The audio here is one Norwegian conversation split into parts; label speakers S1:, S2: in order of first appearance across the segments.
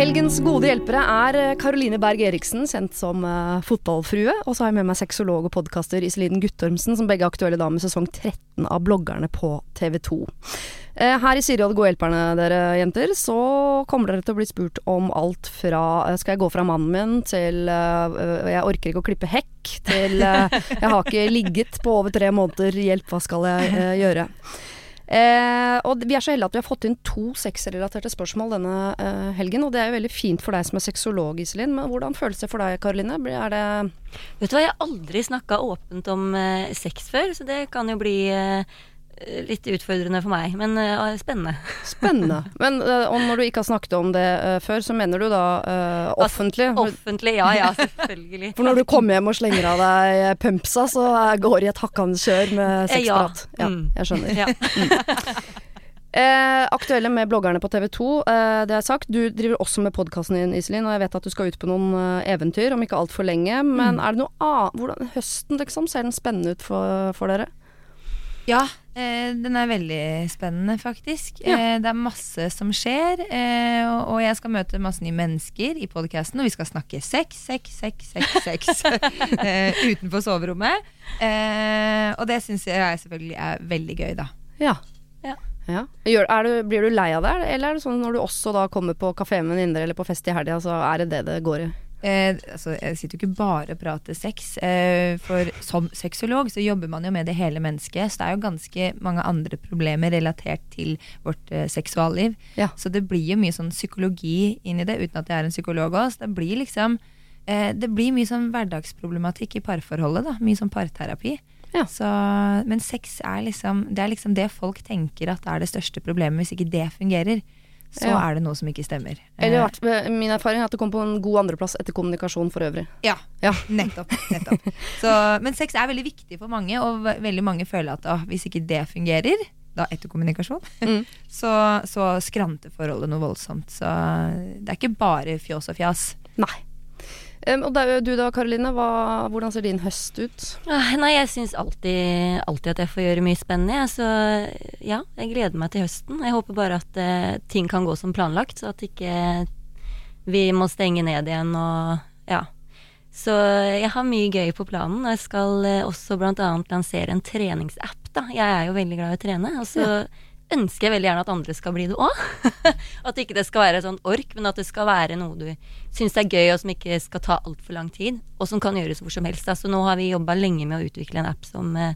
S1: Helgens gode hjelpere er Karoline Berg Eriksen, kjent som uh, fotballfrue. Og så har jeg med meg sexolog og podkaster Iselin Guttormsen, som begge er aktuelle da med sesong 13 av Bloggerne på TV 2. Uh, her i de gode hjelperne, dere jenter, så kommer dere til å bli spurt om alt fra Skal jeg gå fra mannen min til Jeg orker ikke å klippe hekk, til Jeg har ikke ligget på over tre måneder, hjelp, hva skal jeg gjøre? Eh, og vi er så heldige at vi har fått inn to sexrelaterte spørsmål denne eh, helgen. Og det er jo veldig fint for deg som er sexolog, Iselin. Men hvordan føles det for deg, Karoline? Er det
S2: Vet du hva, jeg har aldri snakka åpent om eh, sex før, så det kan jo bli eh, litt utfordrende for meg, men uh, spennende.
S1: Spennende. Men uh, og når du ikke har snakket om det uh, før, så mener du da offentlig?
S2: Altså, offentlig, ja ja, selvfølgelig.
S1: For når du kommer hjem og slenger av deg pumpsa, så går i et hakkende kjør med sexprat? Ja. ja. Jeg skjønner. Ja. Mm. Eh, aktuelle med bloggerne på TV 2. Eh, det er sagt, du driver også med podkasten din, Iselin, og jeg vet at du skal ut på noen eh, eventyr om ikke altfor lenge. Men mm. er det noe annet Hvordan høsten, liksom? Ser den spennende ut for, for dere?
S3: Ja, eh, den er veldig spennende, faktisk. Ja. Eh, det er masse som skjer. Eh, og, og, jeg skal møte masse nye mennesker i podkasten, og vi skal snakke sex, sex, sex, sex, sex utenfor soverommet. Og det syns jeg selvfølgelig er veldig gøy, da.
S1: Ja. ja. ja. Du, blir du lei av det, eller er det sånn når du også da kommer på kafé med venninner eller på fest i helga, så er det det det går i?
S3: Eh, altså, jeg sitter jo ikke bare og prater sex. Eh, for som sexolog så jobber man jo med det hele mennesket. Så det er jo ganske mange andre problemer relatert til vårt eh, seksualliv. Ja. Så det blir jo mye sånn psykologi inn i det, uten at jeg er en psykolog også. Det blir liksom eh, Det blir mye sånn hverdagsproblematikk i parforholdet. da Mye sånn parterapi. Ja. Så, men sex er liksom det er liksom det folk tenker at er det største problemet hvis ikke det fungerer så ja. er det noe som ikke stemmer.
S1: Eller eh, min erfaring er at det kommer på en god andreplass etter kommunikasjon for øvrig.
S3: Ja, ja. nettopp. nettopp. Så, men sex er veldig viktig for mange, og veldig mange føler at å, hvis ikke det fungerer, da etter kommunikasjon, mm. så, så skranter forholdet noe voldsomt. Så det er ikke bare fjås og fjas.
S1: Nei. Um, og du da, Karoline. Hvordan ser din høst ut?
S2: Ah, nei, jeg syns alltid, alltid, at jeg får gjøre mye spennende. Så ja, jeg gleder meg til høsten. Jeg håper bare at uh, ting kan gå som planlagt, så at ikke vi må stenge ned igjen og ja. Så jeg har mye gøy på planen. Jeg skal uh, også bl.a. lansere en treningsapp, da. Jeg er jo veldig glad i å trene. Og så ja ønsker jeg veldig gjerne at andre skal bli det òg. at ikke det skal være sånn ork, men at det skal være noe du syns er gøy, og som ikke skal ta altfor lang tid, og som kan gjøres hvor som helst. Så altså, nå har vi jobba lenge med å utvikle en app som, eh,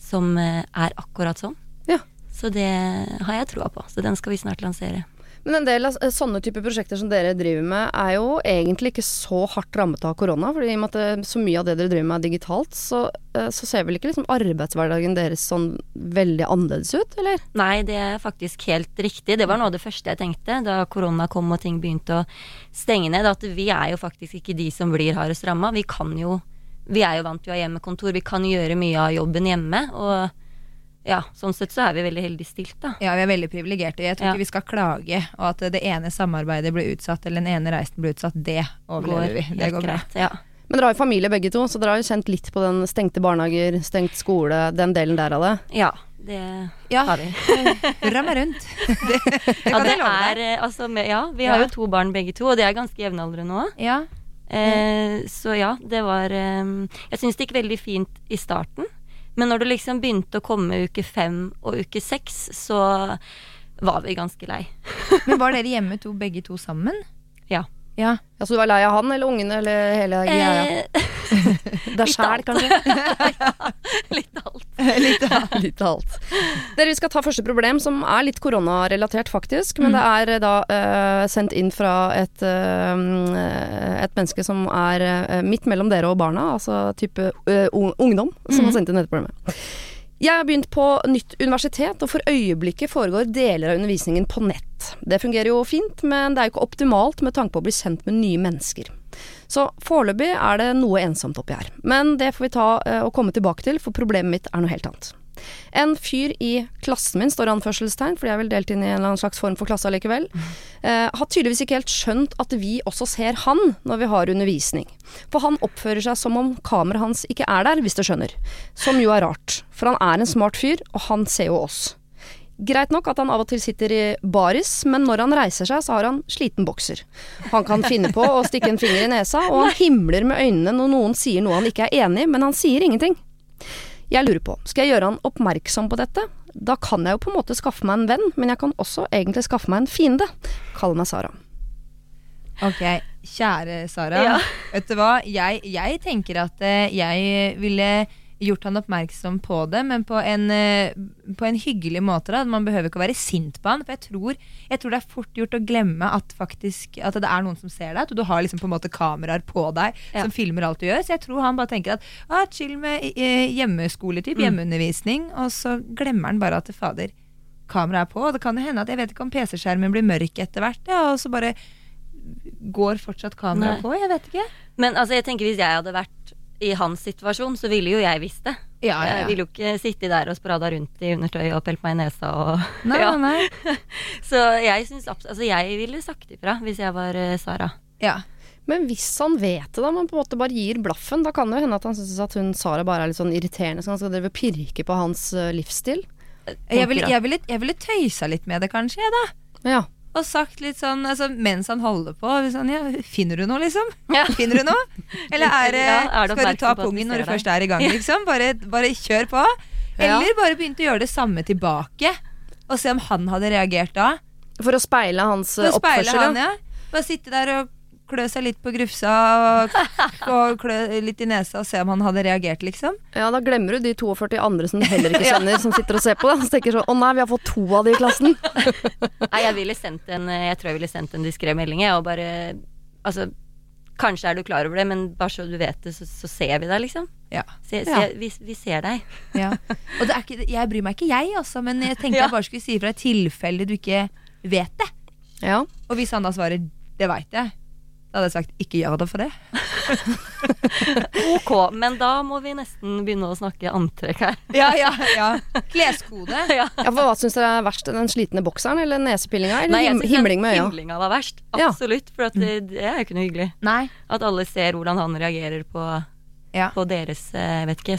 S2: som eh, er akkurat sånn. Ja. Så det har jeg troa på. Så den skal vi snart lansere.
S1: Men en del av sånne typer prosjekter som dere driver med, er jo egentlig ikke så hardt rammet av korona. fordi i og med at det, så mye av det dere driver med er digitalt, så, eh, så ser vel ikke liksom arbeidshverdagen deres sånn veldig annerledes ut, eller?
S2: Nei, det er faktisk helt riktig. Det var noe av det første jeg tenkte da korona kom og ting begynte å stenge ned. At vi er jo faktisk ikke de som blir hardest ramma. Vi kan jo Vi er jo vant til å ha hjemmekontor. Vi kan gjøre mye av jobben hjemme. og ja, sånn sett så er vi veldig heldig stilt, da.
S3: Ja, vi er veldig privilegerte. Jeg tror ja. ikke vi skal klage, og at det ene samarbeidet blir utsatt, eller den ene reisen blir utsatt, det overlever vi. Det går bra. Ja.
S1: Men dere har jo familie begge to, så dere har jo kjent litt på den stengte barnehager, stengt skole, den delen der av det.
S2: Ja, det ja. har vi.
S3: Hurra meg rundt.
S2: Det, det ja, det er, eh, altså, ja, vi har jo to barn begge to, og de er ganske jevnaldrende nå. Ja. Eh, så ja, det var eh, Jeg syns det gikk veldig fint i starten. Men når det liksom begynte å komme uke fem og uke seks, så var vi ganske lei.
S3: Men var dere hjemme to, begge to sammen?
S2: Ja.
S1: Ja. Så Så du var lei av han eller ungene eller hele greia? Eh, Deg sjæl, kanskje?
S2: ja, litt alt.
S1: litt, litt alt. Dere, vi skal ta første problem, som er litt koronarelatert, faktisk. Men mm. det er da uh, sendt inn fra et, uh, et menneske som er uh, midt mellom dere og barna, altså type ungdom, som mm. har sendt inn dette problemet. Jeg har begynt på nytt universitet, og for øyeblikket foregår deler av undervisningen på nett. Det fungerer jo fint, men det er jo ikke optimalt med tanke på å bli kjent med nye mennesker. Så foreløpig er det noe ensomt oppi her. Men det får vi ta eh, og komme tilbake til, for problemet mitt er noe helt annet. En fyr i klassen min, står i anførselstegn, fordi jeg er vel delt inn i en eller annen slags form for klasse allikevel, eh, har tydeligvis ikke helt skjønt at vi også ser han når vi har undervisning. For han oppfører seg som om kameraet hans ikke er der, hvis du skjønner. Som jo er rart, for han er en smart fyr, og han ser jo oss. Greit nok at han av og til sitter i baris, men når han reiser seg, så har han sliten bokser. Han kan finne på å stikke en finger i nesa, og han himler med øynene når noen sier noe han ikke er enig i, men han sier ingenting. Jeg lurer på, skal jeg gjøre han oppmerksom på dette? Da kan jeg jo på en måte skaffe meg en venn, men jeg kan også egentlig skaffe meg en fiende. Kall meg Sara.
S3: Ok, kjære Sara.
S2: Ja.
S3: Vet du hva, jeg, jeg tenker at eh, jeg ville gjort han oppmerksom på det, men på en, eh, på en hyggelig måte. Da. Man behøver ikke å være sint på han. For jeg tror, jeg tror det er fort gjort å glemme at, faktisk, at det er noen som ser deg. At du har liksom på en måte kameraer på deg
S2: Ja.
S3: som filmer alt du gjør. Så jeg tror han bare tenker at ah, chill med eh, hjemmeskoletyp, hjemmeundervisning. Og så glemmer han bare at det fader, kameraet er på. Og det kan hende at jeg vet ikke om PC-skjermen blir mørk etter hvert, ja, og så bare går fortsatt kameraet på. Jeg vet ikke.
S2: Men altså, jeg tenker hvis jeg hadde vært i hans situasjon, så ville jo jeg visst det.
S3: Ja, ja,
S2: Jeg ville jo ikke sitte der og sprada rundt i undertøy og pelt meg i nesa og
S3: Nei,
S2: ja.
S3: nei.
S2: Så jeg syns Altså, jeg ville sagt ifra hvis jeg var uh, Sara.
S3: Ja.
S1: Men hvis han vet det, da, man på en måte bare gir blaffen, da kan det jo hende at han syns at hun Sara bare er litt sånn irriterende, så han skal drive og pirke på hans uh, livsstil.
S3: Jeg ville, jeg, ville, jeg ville tøysa litt med det, kanskje, jeg, da.
S1: Ja.
S3: Og sagt litt sånn altså, mens han holder på sånn, ja, Finner du noe, liksom?
S2: Ja.
S3: Finner du noe? Eller er
S2: Ja, er du
S3: skal du ta pungen når du først er i gang, liksom? Bare, bare kjør på. Eller bare begynte å gjøre det samme tilbake. Og se om han hadde reagert da.
S1: For å speile hans
S3: For
S1: å
S3: speile
S1: oppførsel.
S3: han,
S1: ja.
S3: Bare sitte der og klø seg litt på grufsa og, og klø litt i nesa og se om han hadde reagert, liksom.
S1: Ja, da glemmer du de 42 andre som heller ikke kjenner, som sitter og ser på. Så tenker sånn Å nei, vi har fått to av de i klassen.
S2: Nei, jeg ville sendt en Jeg tror jeg ville sendt en diskré melding, jeg, og bare Altså, kanskje er du klar over det, men bare så du vet det, så, så ser vi deg, liksom.
S3: Ja.
S2: Se, se,
S1: Ja.
S2: vi, vi ser deg.
S3: Ja. Og det er ikke, jeg bryr meg ikke, jeg, altså, men jeg tenkte
S2: Ja.
S3: jeg bare skulle si ifra i tilfelle du ikke vet det.
S1: Ja.
S3: Og hvis han da svarer 'det veit jeg', da hadde jeg sagt 'ikke gjør det for det'.
S2: Ok, men da må vi nesten begynne å snakke antrekk her.
S3: Ja, ja, ja. Kleskode.
S2: ja.
S1: ja, for hva syns dere er verst? Den slitne bokseren eller nesepillinga? Eller
S2: Nei, jeg
S1: him himling med øya?
S2: Himlinga var verst. Absolutt. For at det, det er jo ikke noe hyggelig.
S3: Nei.
S2: At alle ser hvordan han reagerer på,
S3: Ja.
S2: på deres eh, Jeg vet ikke.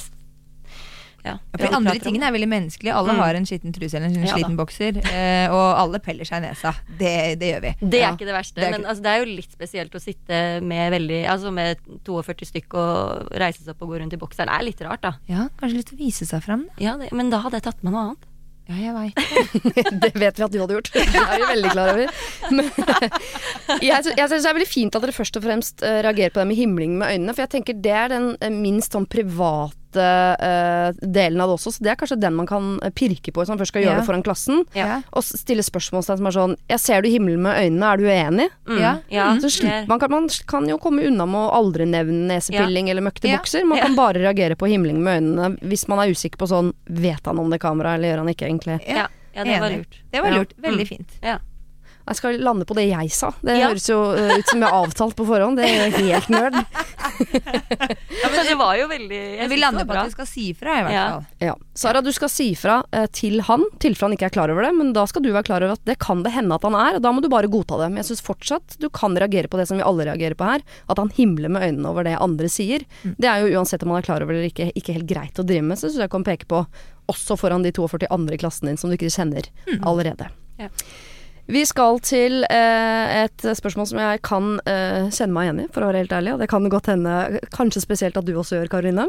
S2: Ja,
S3: For de andre tingene er veldig menneskelige. Alle
S2: Mm.
S3: har en skitten truse eller en
S2: Ja
S3: sliten bokser. Eh, og alle peller seg i nesa. Det, det gjør vi.
S2: Det er
S3: Ja.
S2: ikke det verste,
S3: Det er
S2: men altså, det er jo litt spesielt å sitte med veldig Altså med 42 stykk og reise seg opp og gå rundt i bokseren. Det er litt rart, da.
S3: Ja, kanskje litt å vise seg fram.
S2: Ja, det, men da hadde jeg tatt med noe annet.
S3: Ja, jeg veit.
S1: Det vet vi at du hadde gjort. Det er vi veldig klar over. Men jeg jeg syns det er veldig fint at dere først og fremst eh, reagerer på det med himling med øynene, for jeg tenker det er den eh, minst sånn private eh, delen av det også, så det er kanskje den man kan eh, pirke på hvis man først skal gjøre
S3: Ja.
S1: det foran klassen.
S3: Ja.
S1: Og stille spørsmålstegn som er sånn Jeg ser du himmelen med øynene, er du uenig?
S2: Mm,
S3: Ja.
S2: ja
S1: Så slipper man, kan, man kan jo komme unna med å aldri nevne nesepilling eller møkte bukser. Man kan bare reagere på himling med øynene hvis man er usikker på sånn Vet han om det kameraet, eller gjør han ikke egentlig?
S2: Ja, ja, det var lurt.
S3: Det var
S1: Ja.
S3: lurt. Veldig
S2: Mm.
S3: fint.
S2: Ja.
S1: Jeg skal lande på det jeg sa. Det
S2: Ja.
S1: høres jo uh, ut som jeg har avtalt på forhånd. Det er helt nerd.
S2: Ja, men det var jo veldig jeg
S3: Men vi lander på at vi skal si ifra, i hvert
S2: Ja.
S3: fall.
S1: Ja. Sara, du skal si fra eh, til han, tilfelle han ikke er klar over det. Men da skal du være klar over at det kan det hende at han er, og da må du bare godta det. Men jeg syns fortsatt du kan reagere på det som vi alle reagerer på her. At han himler med øynene over det andre sier. Det er jo uansett om han er klar over det eller ikke, ikke helt greit å drive med. Så syns jeg kan peke på også foran de 42 andre i klassen din som du ikke kjenner allerede.
S2: Ja.
S1: Vi skal til eh, et spørsmål som jeg kan eh, kjenne meg igjen i, for å være helt ærlig. Og det kan godt hende kanskje spesielt at du også gjør, Karoline.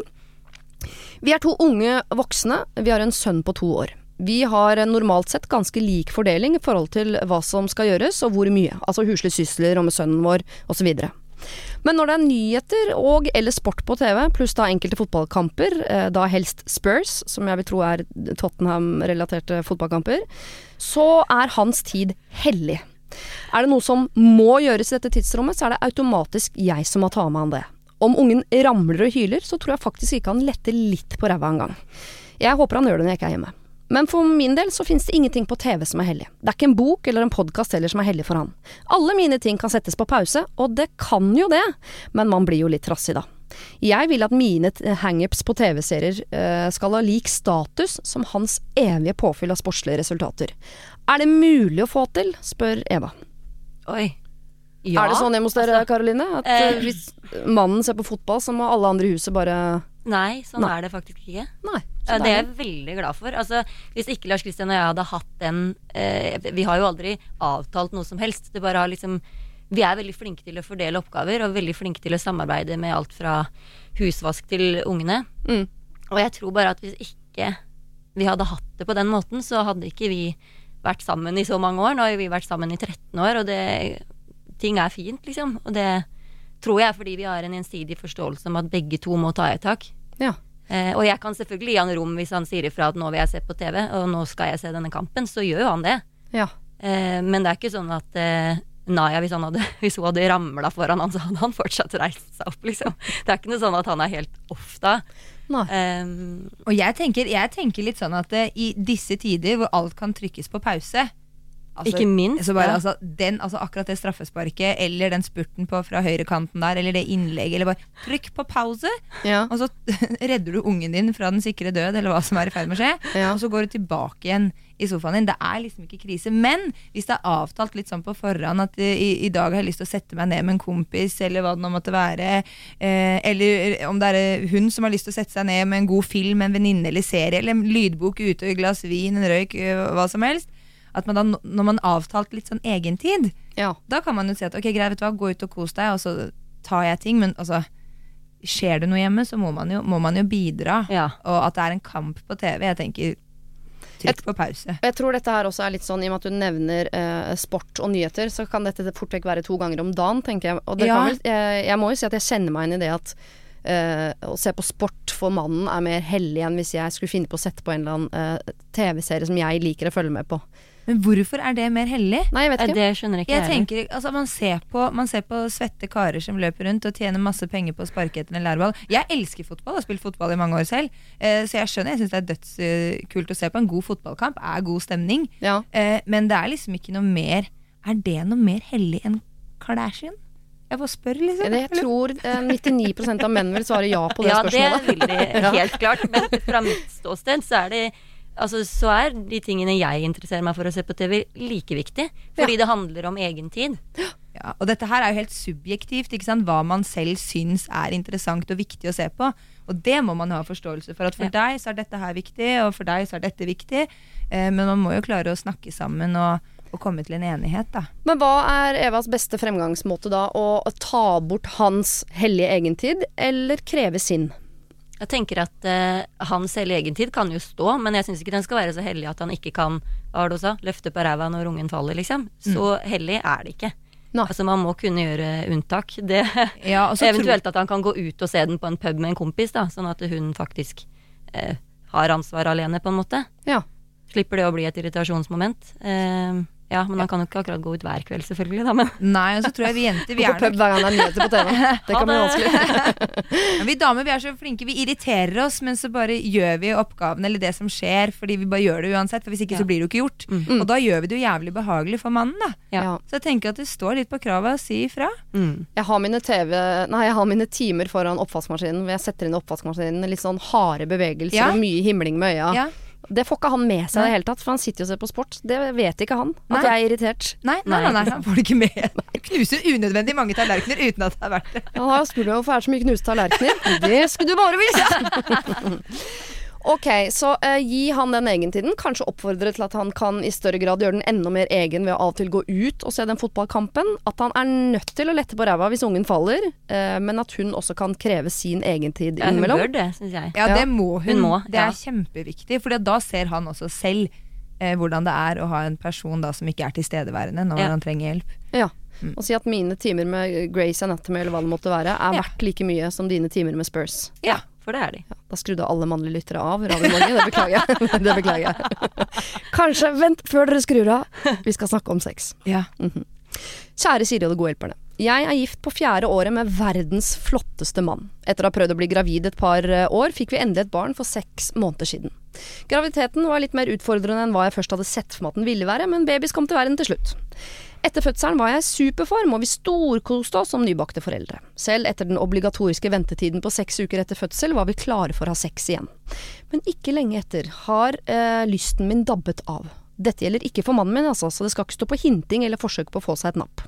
S1: Vi er to unge voksne. Vi har en sønn på to år. Vi har normalt sett ganske lik fordeling i forhold til hva som skal gjøres, og hvor mye. Altså huslige sysler og med sønnen vår, osv. Men når det er nyheter og eller sport på TV, pluss da enkelte fotballkamper, eh, da helst Spurs, som jeg vil tro er Tottenham-relaterte fotballkamper, så er hans tid hellig. Er det noe som må gjøres i dette tidsrommet, så er det automatisk jeg som må ta med han det. Om ungen ramler og hyler, så tror jeg faktisk ikke han letter litt på ræva en gang. Jeg håper han gjør det når jeg ikke er hjemme. Men for min del så finnes det ingenting på TV som er hellig. Det er ikke en bok eller en podkast heller som er hellig for han. Alle mine ting kan settes på pause, og det kan jo det, men man blir jo litt trassig da. Jeg vil at mine hangups på TV-serier uh, skal ha lik status som hans evige påfyll av sportslige resultater. Er det mulig å få til, spør Eva.
S2: Oi. Ja,
S1: er det sånn hjemme hos dere,
S2: altså,
S1: Karoline? At eh. hvis mannen ser på fotball, så må alle andre i huset bare
S2: Nei, sånn
S1: Nei.
S2: er det faktisk ikke.
S1: Nei.
S2: Det er jeg veldig glad for. Altså, hvis ikke Lars Kristian og jeg hadde hatt den eh, Vi har jo aldri avtalt noe som helst. Det bare har liksom Vi er veldig flinke til å fordele oppgaver, og veldig flinke til å samarbeide med alt fra husvask til ungene.
S1: Mm.
S2: Og jeg tror bare at hvis ikke vi hadde hatt det på den måten, så hadde ikke vi vært sammen i så mange år. Nå har vi vært sammen i 13 år, og det Ting er fint, liksom. Og det tror jeg fordi vi har en gjensidig forståelse om at begge to må ta i et tak.
S1: Ja.
S2: Eh, og jeg kan selvfølgelig gi han rom hvis han sier ifra at nå vil jeg se på TV, og nå skal jeg se denne kampen, så gjør jo han det.
S1: Ja.
S2: Eh, men det er ikke sånn at eh, Naya, hvis, han hadde, hvis hun hadde ramla foran han, så hadde han fortsatt reist seg opp, liksom. Det er ikke noe sånn at han er helt off da. Um,
S3: Og jeg tenker, jeg tenker litt sånn at eh, i disse tider hvor alt kan trykkes på pause altså,
S2: Ikke minst,
S3: bare,
S2: ja.
S3: altså, den, altså, akkurat det straffesparket, eller den spurten på, fra høyrekanten der, eller det innlegget, eller bare trykk på pause,
S1: Ja.
S3: og så redder du ungen din fra den sikre død, eller hva som er i ferd med å skje,
S1: Ja.
S3: og så går du tilbake igjen i sofaen din. Det er liksom ikke krise. Men hvis det er avtalt litt sånn på forhånd at eh, i, i dag har jeg lyst til å sette meg ned med en kompis, eller hva det nå måtte være, eh, eller om det er hun som har lyst til å sette seg ned med en god film, en venninne eller serie, eller en lydbok ute, et glass vin, en røyk, eh, hva som helst, at man da, når man har avtalt litt sånn egentid,
S1: ja.
S3: da kan man jo si at ok, greit, vet du hva, gå ut og kos deg, og så tar jeg ting, men altså Skjer det noe hjemme, så må man jo, må man jo bidra.
S2: Ja.
S3: Og at det er en kamp på TV. Jeg tenker trykk på pause.
S1: Jeg, Jeg tror dette her også er litt sånn, i og med at du nevner eh, sport og nyheter, så kan dette fort vekk være to ganger om dagen, tenker jeg. Og det
S3: Ja.
S1: kan vel, jeg, jeg må jo si at jeg kjenner meg inn i det at eh, å se på sport for mannen er mer hellig enn hvis jeg skulle finne på å sette på en eller annen eh, TV-serie som jeg liker å følge med på.
S3: Men hvorfor er det mer hellig?
S1: Nei, jeg vet ikke.
S2: det skjønner ikke
S3: Jeg
S2: jeg.
S3: tenker, altså man ser, på, man ser på svette karer som løper rundt og tjener masse penger på å sparke etter en lærball. Jeg elsker fotball, har spilt fotball i mange år selv. Eh, så jeg skjønner, jeg syns det er dødskult å se på. En god fotballkamp er god stemning.
S1: Ja.
S3: Eh, men det er liksom ikke noe mer Er det noe mer hellig enn Kardashian? Jeg bare spør, liksom.
S1: Jeg tror eh, 99% av menn vil svare ja på det
S2: ja, det
S1: spørsmålet.
S2: vil de helt klart. Men fra mitt ståsted så er det Altså, så er de tingene jeg interesserer meg for å se på TV, like viktig. Fordi det handler om egen tid.
S3: Ja, og dette her er jo helt subjektivt, ikke sant? hva man selv syns er interessant og viktig å se på. Og det må man ha forståelse for. At for
S2: Ja.
S3: deg så er dette her viktig, og for deg så er dette viktig. Eh, men man må jo klare å snakke sammen og, og komme til en enighet, da.
S1: Men hva er Evas beste fremgangsmåte da? Å ta bort hans hellige egentid, eller kreve sin?
S2: Jeg tenker at eh, hans egen egentid kan jo stå, men jeg syns ikke den skal være så hellig at han ikke kan hva var det du sa, løfte på ræva når ungen faller, liksom. Så hellig er det ikke.
S1: No.
S2: Altså Man må kunne gjøre unntak. Det,
S3: Ja,
S2: eventuelt at han kan gå ut og se den på en pub med en kompis, da, sånn at hun faktisk eh, har ansvar alene, på en måte.
S1: Ja.
S2: Slipper det å bli et irritasjonsmoment. Eh, ja, men han kan jo ikke akkurat gå ut hver kveld, selvfølgelig, da, men
S3: Nei, og så tror jeg vi jenter vi er nok,
S1: hver gang det er nyheter på TV. Det kan bli vanskelig.
S3: Vi damer vi er så flinke. Vi irriterer oss, men så bare gjør vi oppgaven eller det som skjer, fordi vi bare gjør det uansett. For hvis ikke
S2: Ja.
S3: så blir det jo ikke gjort.
S1: Mm.
S3: Og da gjør vi det jo jævlig behagelig for mannen, da.
S2: Ja.
S3: Så jeg tenker at det står litt på kravet å si ifra.
S2: mm.
S1: Jeg har mine TV Nei, jeg har mine timer foran oppvaskmaskinen hvor jeg setter inn oppvaskmaskinen litt sånn harde bevegelser
S3: Ja.
S1: og mye himling med øya. Det får ikke han med seg i det hele tatt, for han sitter jo og ser på sport. Det vet ikke han.
S3: Nei.
S1: At jeg er irritert.
S3: Nei, nei,
S2: Nei,
S3: nei, nei, han får det ikke med. Du Knuser unødvendig mange tallerkener uten at det er verdt det.
S1: Han har jo spurt meg hvorfor er det så mye knuste tallerkener. Det skulle du bare visst! Ok, så uh, gi han den egentiden. Kanskje oppfordre til at han kan i større grad gjøre den enda mer egen ved å av og til gå ut og se den fotballkampen. At han er nødt til å lette på ræva hvis ungen faller, uh, men at hun også kan kreve sin egentid
S2: ja, hun bør det, syns jeg.
S3: Ja, det må hun.
S2: Hun må,
S3: det er
S2: ja.
S3: kjempeviktig, for da ser han også selv eh, hvordan det er å ha en person da som ikke er tilstedeværende når
S2: Ja.
S3: han trenger hjelp.
S1: Ja. Og si at mine timer med Grace Anatomy eller hva det måtte være, er
S3: Ja.
S1: verdt like mye som dine timer med Spurs.
S2: Ja, for det er de.
S1: Da skrudde alle mannlige lyttere av Radio Norge. Det beklager jeg. Det beklager jeg. Kanskje vent før dere skrur av. Vi skal snakke om sex.
S3: Ja.
S1: Kjære Siri og de gode hjelperne. Jeg er gift på fjerde året med verdens flotteste mann. Etter å ha prøvd å bli gravid et par eh, år, fikk vi endelig et barn for seks måneder siden. Graviditeten var litt mer utfordrende enn hva jeg først hadde sett for meg at den ville være, men babys kom til verden til slutt. Etter fødselen var jeg i superform, og vi storkoste oss som nybakte foreldre. Selv etter den obligatoriske ventetiden på seks uker etter fødsel var vi klare for å ha sex igjen. Men ikke lenge etter har øh, lysten min dabbet av. Dette gjelder ikke for mannen min, altså, så det skal ikke stå på hinting eller forsøk på å få seg et napp.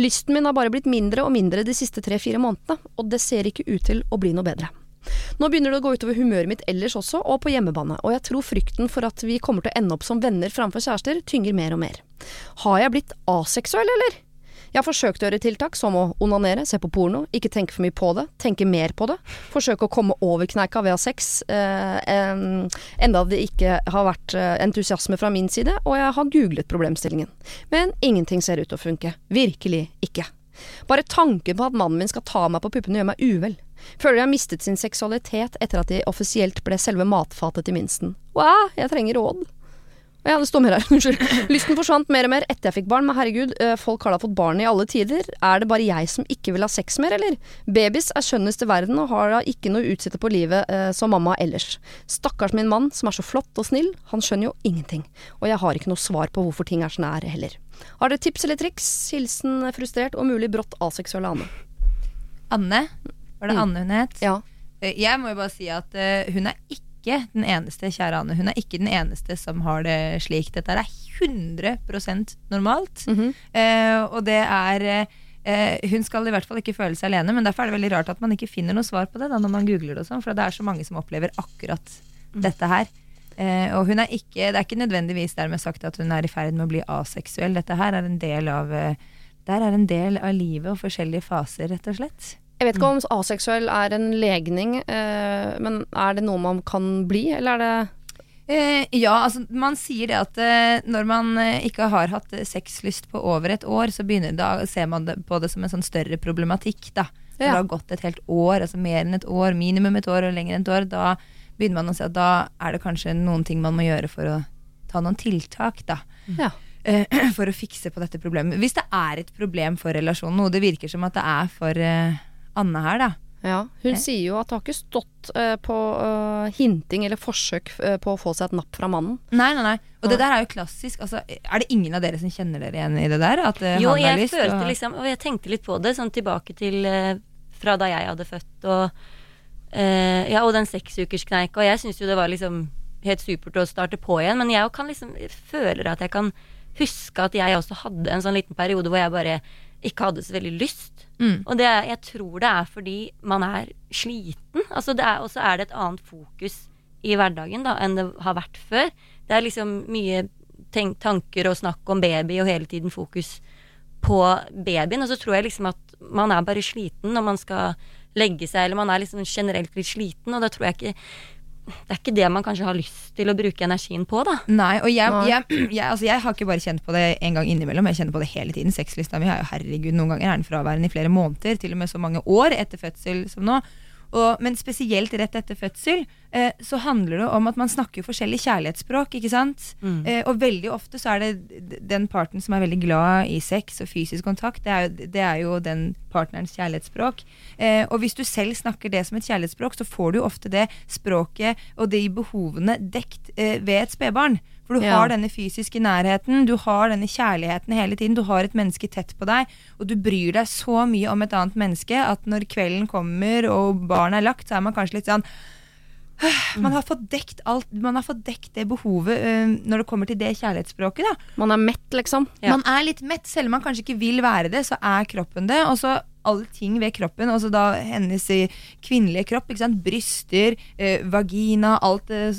S1: Lysten min har bare blitt mindre og mindre de siste tre–fire månedene, og det ser ikke ut til å bli noe bedre. Nå begynner det å gå utover humøret mitt ellers også, og på hjemmebane, og jeg tror frykten for at vi kommer til å ende opp som venner framfor kjærester, tynger mer og mer. Har jeg blitt aseksuell, eller? Jeg har forsøkt å gjøre tiltak som å onanere, se på porno, ikke tenke for mye på det, tenke mer på det, forsøke å komme over kneika ved å ha sex, eh, enda det ikke har vært eh, entusiasme fra min side, og jeg har googlet problemstillingen. Men ingenting ser ut til å funke. Virkelig ikke. Bare tanken på at mannen min skal ta meg på puppene gjør meg uvel. Føler jeg har mistet sin seksualitet etter at de offisielt ble selve matfatet til minsten. Wow, jeg trenger råd. Ja, det står mer her. Unnskyld. Lysten forsvant mer og mer etter jeg fikk barn, men herregud, eh, folk har da fått barn i alle tider. Er det bare jeg som ikke vil ha sex mer, eller? Babys er skjønnest i verden og har da ikke noe utsette på livet eh, som mamma ellers. Stakkars min mann, som er så flott og snill, han skjønner jo ingenting. Og jeg har ikke noe svar på hvorfor ting er sånn er heller. Har dere tips eller triks? Hilsen frustrert og mulig brått aseksuelle Anne.
S3: Anne? Var det mm. Anne hun het?
S1: Ja.
S3: Eh, jeg må jo bare si at hun er ikke ikke den eneste, kjære Anne. Hun er ikke den eneste som har det slik. Dette er 100% normalt. Mm -hmm. eh, og det er eh, Hun skal i hvert fall ikke føle seg alene, men derfor er det veldig rart at man ikke finner noe svar på det da, når man googler det og sånn, for det er så mange som opplever akkurat mm. dette her. Eh, og hun er ikke, det er ikke nødvendigvis dermed sagt at hun er i ferd med å bli aseksuell. Dette her er en del av der er en del av livet og forskjellige faser, rett og slett.
S1: Jeg vet ikke om aseksuell er en legning, eh, men er det noe man kan bli, eller er det
S3: Eh, ja, altså man sier det at eh, når man eh, ikke har hatt sexlyst på over et år, så da ser man det, på det som en sånn større problematikk. da. Når ja. det har gått et helt år, altså mer enn et år, minimum et år og lenger enn et år, da begynner man å se at da er det kanskje noen ting man må gjøre for å ta noen tiltak, da. Ja. Eh, for å fikse på dette problemet. Hvis det er et problem for relasjonen, noe det virker som at det er for eh, Anne her, da.
S1: Ja, Hun eh. sier jo at det har ikke stått uh, på uh, hinting eller forsøk uh, på å få seg et napp fra mannen.
S3: Nei, nei, nei. Og det der er jo klassisk. Altså, er det ingen av dere som kjenner dere igjen i det der? At,
S2: jo, jeg lyst, følte og... liksom Og jeg tenkte litt på det, sånn tilbake til fra da jeg hadde født og Ja, og den seksukerskneika. Og jeg syns jo det var liksom helt supert å starte på igjen, men jeg kan liksom føler at jeg kan huske at jeg også hadde en sånn liten periode hvor jeg bare ikke hadde så veldig lyst. Mm. Og det, jeg tror det er fordi man er sliten. Altså og så er det et annet fokus i hverdagen da, enn det har vært før. Det er liksom mye tenk, tanker og snakk om baby og hele tiden fokus på babyen. Og så tror jeg liksom at man er bare sliten når man skal legge seg, eller man er liksom generelt litt sliten, og da tror jeg ikke det er ikke det man kanskje har lyst til å bruke energien på, da.
S3: Nei, og jeg, jeg, jeg, altså jeg har ikke bare kjent på det en gang innimellom, jeg kjenner på det hele tiden. Sexlista mi er jo herregud, noen ganger er den fraværende i flere måneder, til og med så mange år etter fødsel som nå. Og, men spesielt rett etter fødsel eh, så handler det om at man snakker forskjellig kjærlighetsspråk. ikke sant? Mm. Eh, og veldig ofte så er det den parten som er veldig glad i sex og fysisk kontakt, det er jo, det er jo den partnerens kjærlighetsspråk. Eh, og hvis du selv snakker det som et kjærlighetsspråk, så får du jo ofte det språket og de behovene dekt eh, ved et spedbarn. For du ja. har denne fysiske nærheten, du har denne kjærligheten hele tiden. Du har et menneske tett på deg, og du bryr deg så mye om et annet menneske at når kvelden kommer og barnet er lagt, så er man kanskje litt sånn man har fått dekt alt Man har fått dekt det behovet uh, når det kommer til det kjærlighetsspråket. Da.
S1: Man er mett, liksom.
S3: Ja. Man er litt mett. Selv om man kanskje ikke vil være det, så er kroppen det. Og så alle ting ved kroppen, altså da hennes kvinnelige kropp. Bryster, eh, vagina, alt eh,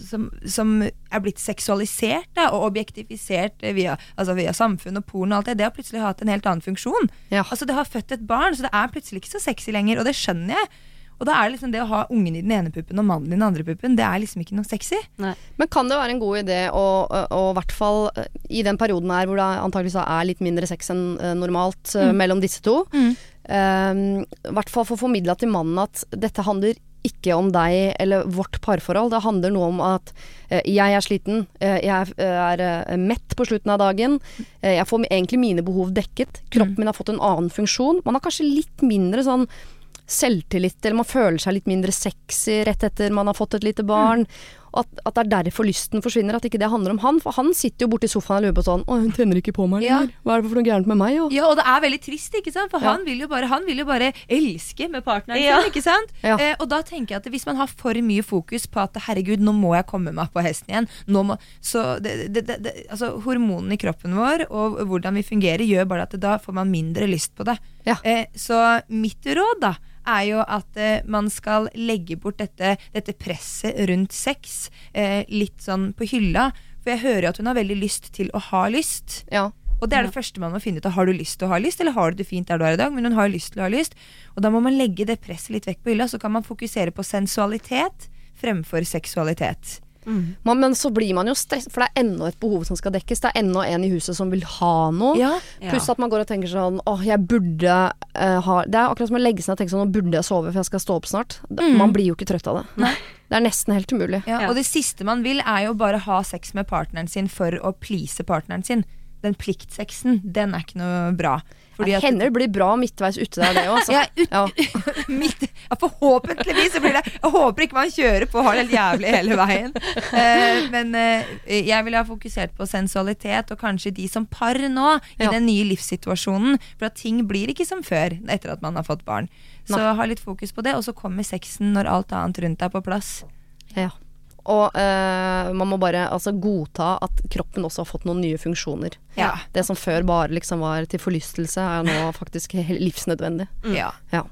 S3: som, som, er blitt seksualisert da, og objektifisert eh, via, altså via samfunn og porno og alt det, det har plutselig hatt en helt annen funksjon. Ja. Altså Det har født et barn, så det er plutselig ikke så sexy lenger, og det skjønner jeg. Og da er liksom det å ha ungen i den ene puppen og mannen i den andre puppen, det er liksom ikke noe sexy.
S1: Nei. Men kan det være en god idé å, i hvert fall i den perioden her hvor det antakeligvis er litt mindre sex enn normalt mm. mellom disse to, mm. Um, hvert fall få formidla til mannen at dette handler ikke om deg eller vårt parforhold. Det handler noe om at eh, jeg er sliten, eh, jeg er eh, mett på slutten av dagen. Jeg får egentlig mine behov dekket. Kroppen min har fått en annen funksjon. Man har kanskje litt mindre sånn selvtillit, eller man føler seg litt mindre sexy rett etter man har fått et lite barn. Og at, at det er derfor lysten forsvinner, at ikke det handler om han. For han sitter jo borti sofaen og lurer på sånn Å, hun tenner ikke på meg
S3: Ja.
S1: lenger. Hva er det for noe gærent med meg? Og?
S3: Ja, og det er veldig trist, ikke sant? For
S1: Ja.
S3: han, vil jo bare, han vil jo bare elske med partneren
S2: Ja.
S3: sin, ikke sant?
S1: Ja.
S3: Eh, og da tenker jeg at hvis man har for mye fokus på at herregud, nå må jeg komme meg på hesten igjen, nå må, så det, det, det, det, altså Hormonene i kroppen vår og hvordan vi fungerer, gjør bare at da får man mindre lyst på det.
S1: Ja.
S3: Eh, så mitt råd, da, er jo at eh, man skal legge bort dette, dette presset rundt sex eh, litt sånn på hylla. For jeg hører jo at hun har veldig lyst til å ha lyst.
S1: Ja.
S3: Og det er det første man må finne ut av. Har du lyst til å ha lyst, eller har du det fint der du er i dag? Men hun har lyst til å ha lyst. Og da må man legge det presset litt vekk på hylla, så kan man fokusere på sensualitet fremfor seksualitet.
S1: Man, men så blir man jo stressa, for det er enda et behov som skal dekkes. Det er enda en i huset som vil ha noe.
S3: Ja,
S1: Pluss at man går og tenker sånn Åh, jeg burde uh, ha Det er akkurat som å legge seg og tenke sånn Nå burde jeg sove, for jeg skal stå opp snart. Mm. Man blir jo ikke trøtt av det. Det er nesten helt umulig.
S3: ja.
S2: Ja.
S3: Og det siste man vil, er jo bare ha sex med partneren sin for å please partneren sin. Den pliktsexen, den er ikke noe bra. Fordi at
S1: hender det blir bra midtveis ute der, det òg. Altså.
S3: ja, ut,
S1: Ja.
S3: midt, ja, forhåpentligvis så blir det Jeg håper ikke man kjører på og har det helt jævlig hele veien. Uh, men uh, jeg ville ha fokusert på sensualitet, og kanskje de som par nå, i den nye livssituasjonen. For at ting blir ikke som før etter at man har fått barn. Så ha litt fokus på det, og så kommer sexen når alt annet rundt er på plass.
S1: Ja. Og eh, man må bare altså, godta at kroppen også har fått noen nye funksjoner.
S3: Ja.
S1: Det som før bare liksom var til forlystelse, er nå faktisk livsnødvendig. livsnødvendig.
S3: ja.
S1: Ja.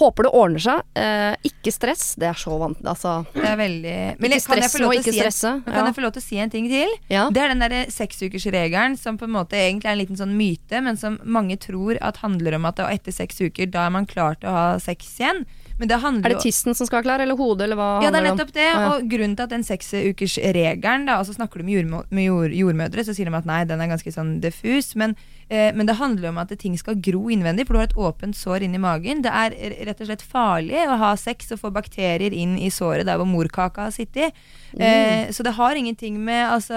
S1: Håper det ordner seg. Eh, ikke stress. Det er så vant... Altså
S3: Det er veldig Men
S1: Ikke
S3: jeg- kan jeg
S1: stress
S3: å
S1: ikke
S3: si en-
S1: stresse.
S3: men Kan jeg få lov til å si en ting til?
S1: Ja.
S3: Det er den derre seksukersregelen som på en måte egentlig er en liten sånn myte, men som mange tror at handler om at etter seks uker, da er man klar til å ha sex igjen. Men det handler
S1: Er det tissen som skal være klar, eller hodet, eller hva
S3: ja, det er nettopp det.
S1: Ja.
S3: Og grunnen til at den seksukersregelen, altså snakker du med, jordmø med jord jordmødre, så sier de at nei, den er ganske sånn diffus. Men, eh, men det handler om at ting skal gro innvendig, for du har et åpent sår inni magen. Det er rett og slett farlig å ha sex og få bakterier inn i såret der hvor morkaka har sittet. Eh, så det har ingenting med Altså,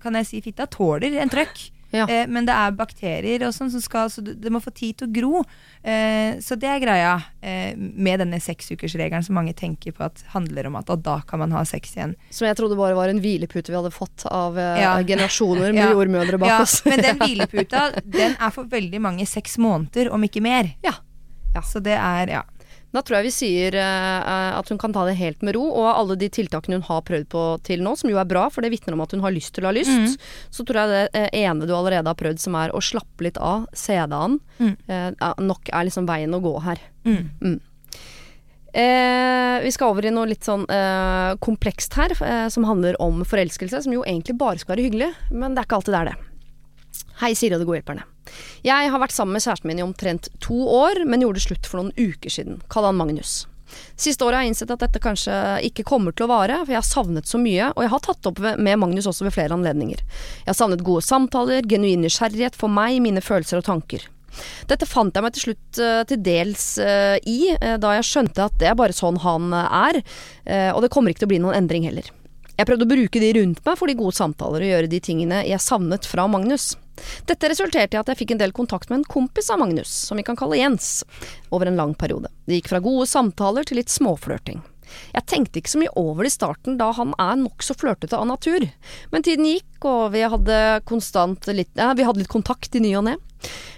S3: kan jeg si fitta tåler en trøkk.
S1: Ja.
S3: Eh, men det er bakterier og sånn som skal Så det må få tid til å gro. Eh, så det er greia eh, med denne seksukersregelen som mange tenker på at handler om at og da kan man ha sex igjen.
S1: Som jeg trodde bare var en hvilepute vi hadde fått av eh,
S3: Ja.
S1: generasjoner med
S3: Ja.
S1: jordmødre bak
S3: Ja,
S1: oss.
S3: men den hvileputa, den er for veldig mange seks måneder, om ikke mer.
S1: Ja. Ja.
S3: Så det er ja.
S1: Da tror jeg vi sier uh, at hun kan ta det helt med ro, og alle de tiltakene hun har prøvd på til nå, som jo er bra, for det vitner om at hun har lyst til å ha lyst,
S3: Mm.
S1: så tror jeg det eh, ene du allerede har prøvd, som er å slappe litt av, se deg an,
S3: Mm.
S1: uh, nok er liksom veien å gå her.
S3: Mm.
S1: Eh, vi skal over i noe litt sånn eh, komplekst her, eh, som handler om forelskelse, som jo egentlig bare skal være hyggelig, men det er ikke alltid det er det. Hei, Siri og de gode hjelperne. Jeg har vært sammen med kjæresten min i omtrent to år, men gjorde det slutt for noen uker siden. Kall han Magnus. Siste året har jeg innsett at dette kanskje ikke kommer til å vare, for jeg har savnet så mye, og jeg har tatt opp med Magnus også ved flere anledninger. Jeg har savnet gode samtaler, genuin nysgjerrighet for meg, mine følelser og tanker. Dette fant jeg meg til slutt eh, til dels eh, i, eh, da jeg skjønte at det er bare sånn han er, og det kommer ikke til å bli noen endring heller. Jeg prøvde å bruke de rundt meg for de gode samtaler og gjøre de tingene jeg savnet fra Magnus. Dette resulterte i at jeg fikk en del kontakt med en kompis av Magnus, som vi kan kalle Jens, over en lang periode. Det gikk fra gode samtaler til litt småflørting. Jeg tenkte ikke så mye over det i starten, da han er nokså flørtete av natur. Men tiden gikk, og vi hadde konstant litt, ja, vi hadde litt kontakt i ny og ne.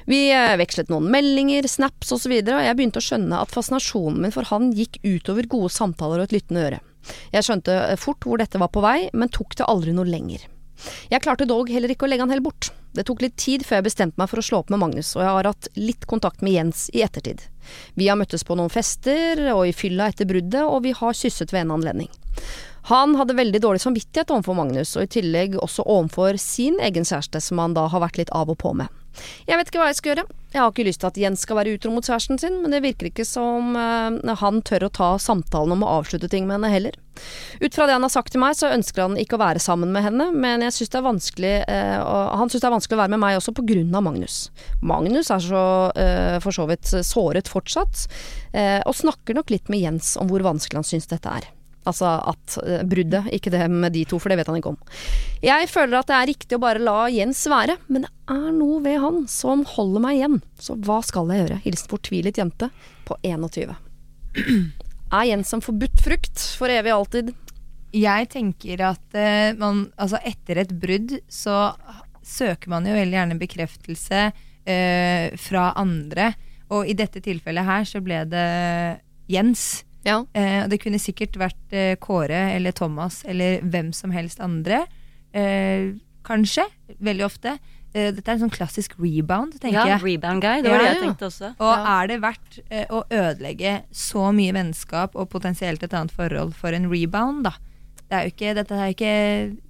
S1: Vi eh, vekslet noen meldinger, snaps osv., og, og jeg begynte å skjønne at fascinasjonen min for han gikk utover gode samtaler og et lyttende øre. Jeg skjønte eh, fort hvor dette var på vei, men tok det aldri noe lenger. Jeg klarte dog heller ikke å legge han helt bort. Det tok litt tid før jeg bestemte meg for å slå opp med Magnus, og jeg har hatt litt kontakt med Jens i ettertid. Vi har møttes på noen fester og i fylla etter bruddet, og vi har kysset ved en anledning. Han hadde veldig dårlig samvittighet overfor Magnus, og i tillegg også overfor sin egen kjæreste, som han da har vært litt av og på med. Jeg vet ikke hva jeg skal gjøre. Jeg har ikke lyst til at Jens skal være utro mot kjæresten sin, men det virker ikke som uh, han tør å ta samtalen om å avslutte ting med henne heller. Ut fra det han har sagt til meg, så ønsker han ikke å være sammen med henne, men jeg synes det er vanskelig uh, han syns det er vanskelig å være med meg også på grunn av Magnus. Magnus er så uh, for så vidt såret fortsatt, og snakker nok litt med Jens om hvor vanskelig han syns dette er. Altså at uh, bruddet, ikke det med de to, for det vet han ikke om. Jeg føler at det er riktig å bare la Jens være, men det er noe ved han som holder meg igjen. Så hva skal jeg gjøre? Hilsen fortvilet jente på 21. Er Jens som forbudt frukt for evig og alltid?
S3: Jeg tenker at uh, man Altså, etter et brudd så søker man jo veldig gjerne bekreftelse uh, fra andre. Og i dette tilfellet her så ble det Jens
S1: ja.
S3: Eh, det kunne sikkert vært eh, Kåre eller Thomas eller hvem som helst andre. Eh, kanskje. Veldig ofte. Eh, dette er en sånn klassisk rebound, tenker
S2: ja,
S3: jeg.
S2: Rebound guy, det var ja, det jeg tenkte også.
S3: Og er det verdt eh, å ødelegge så mye vennskap og potensielt et annet forhold for en rebound, da? Det er jo ikke, dette er ikke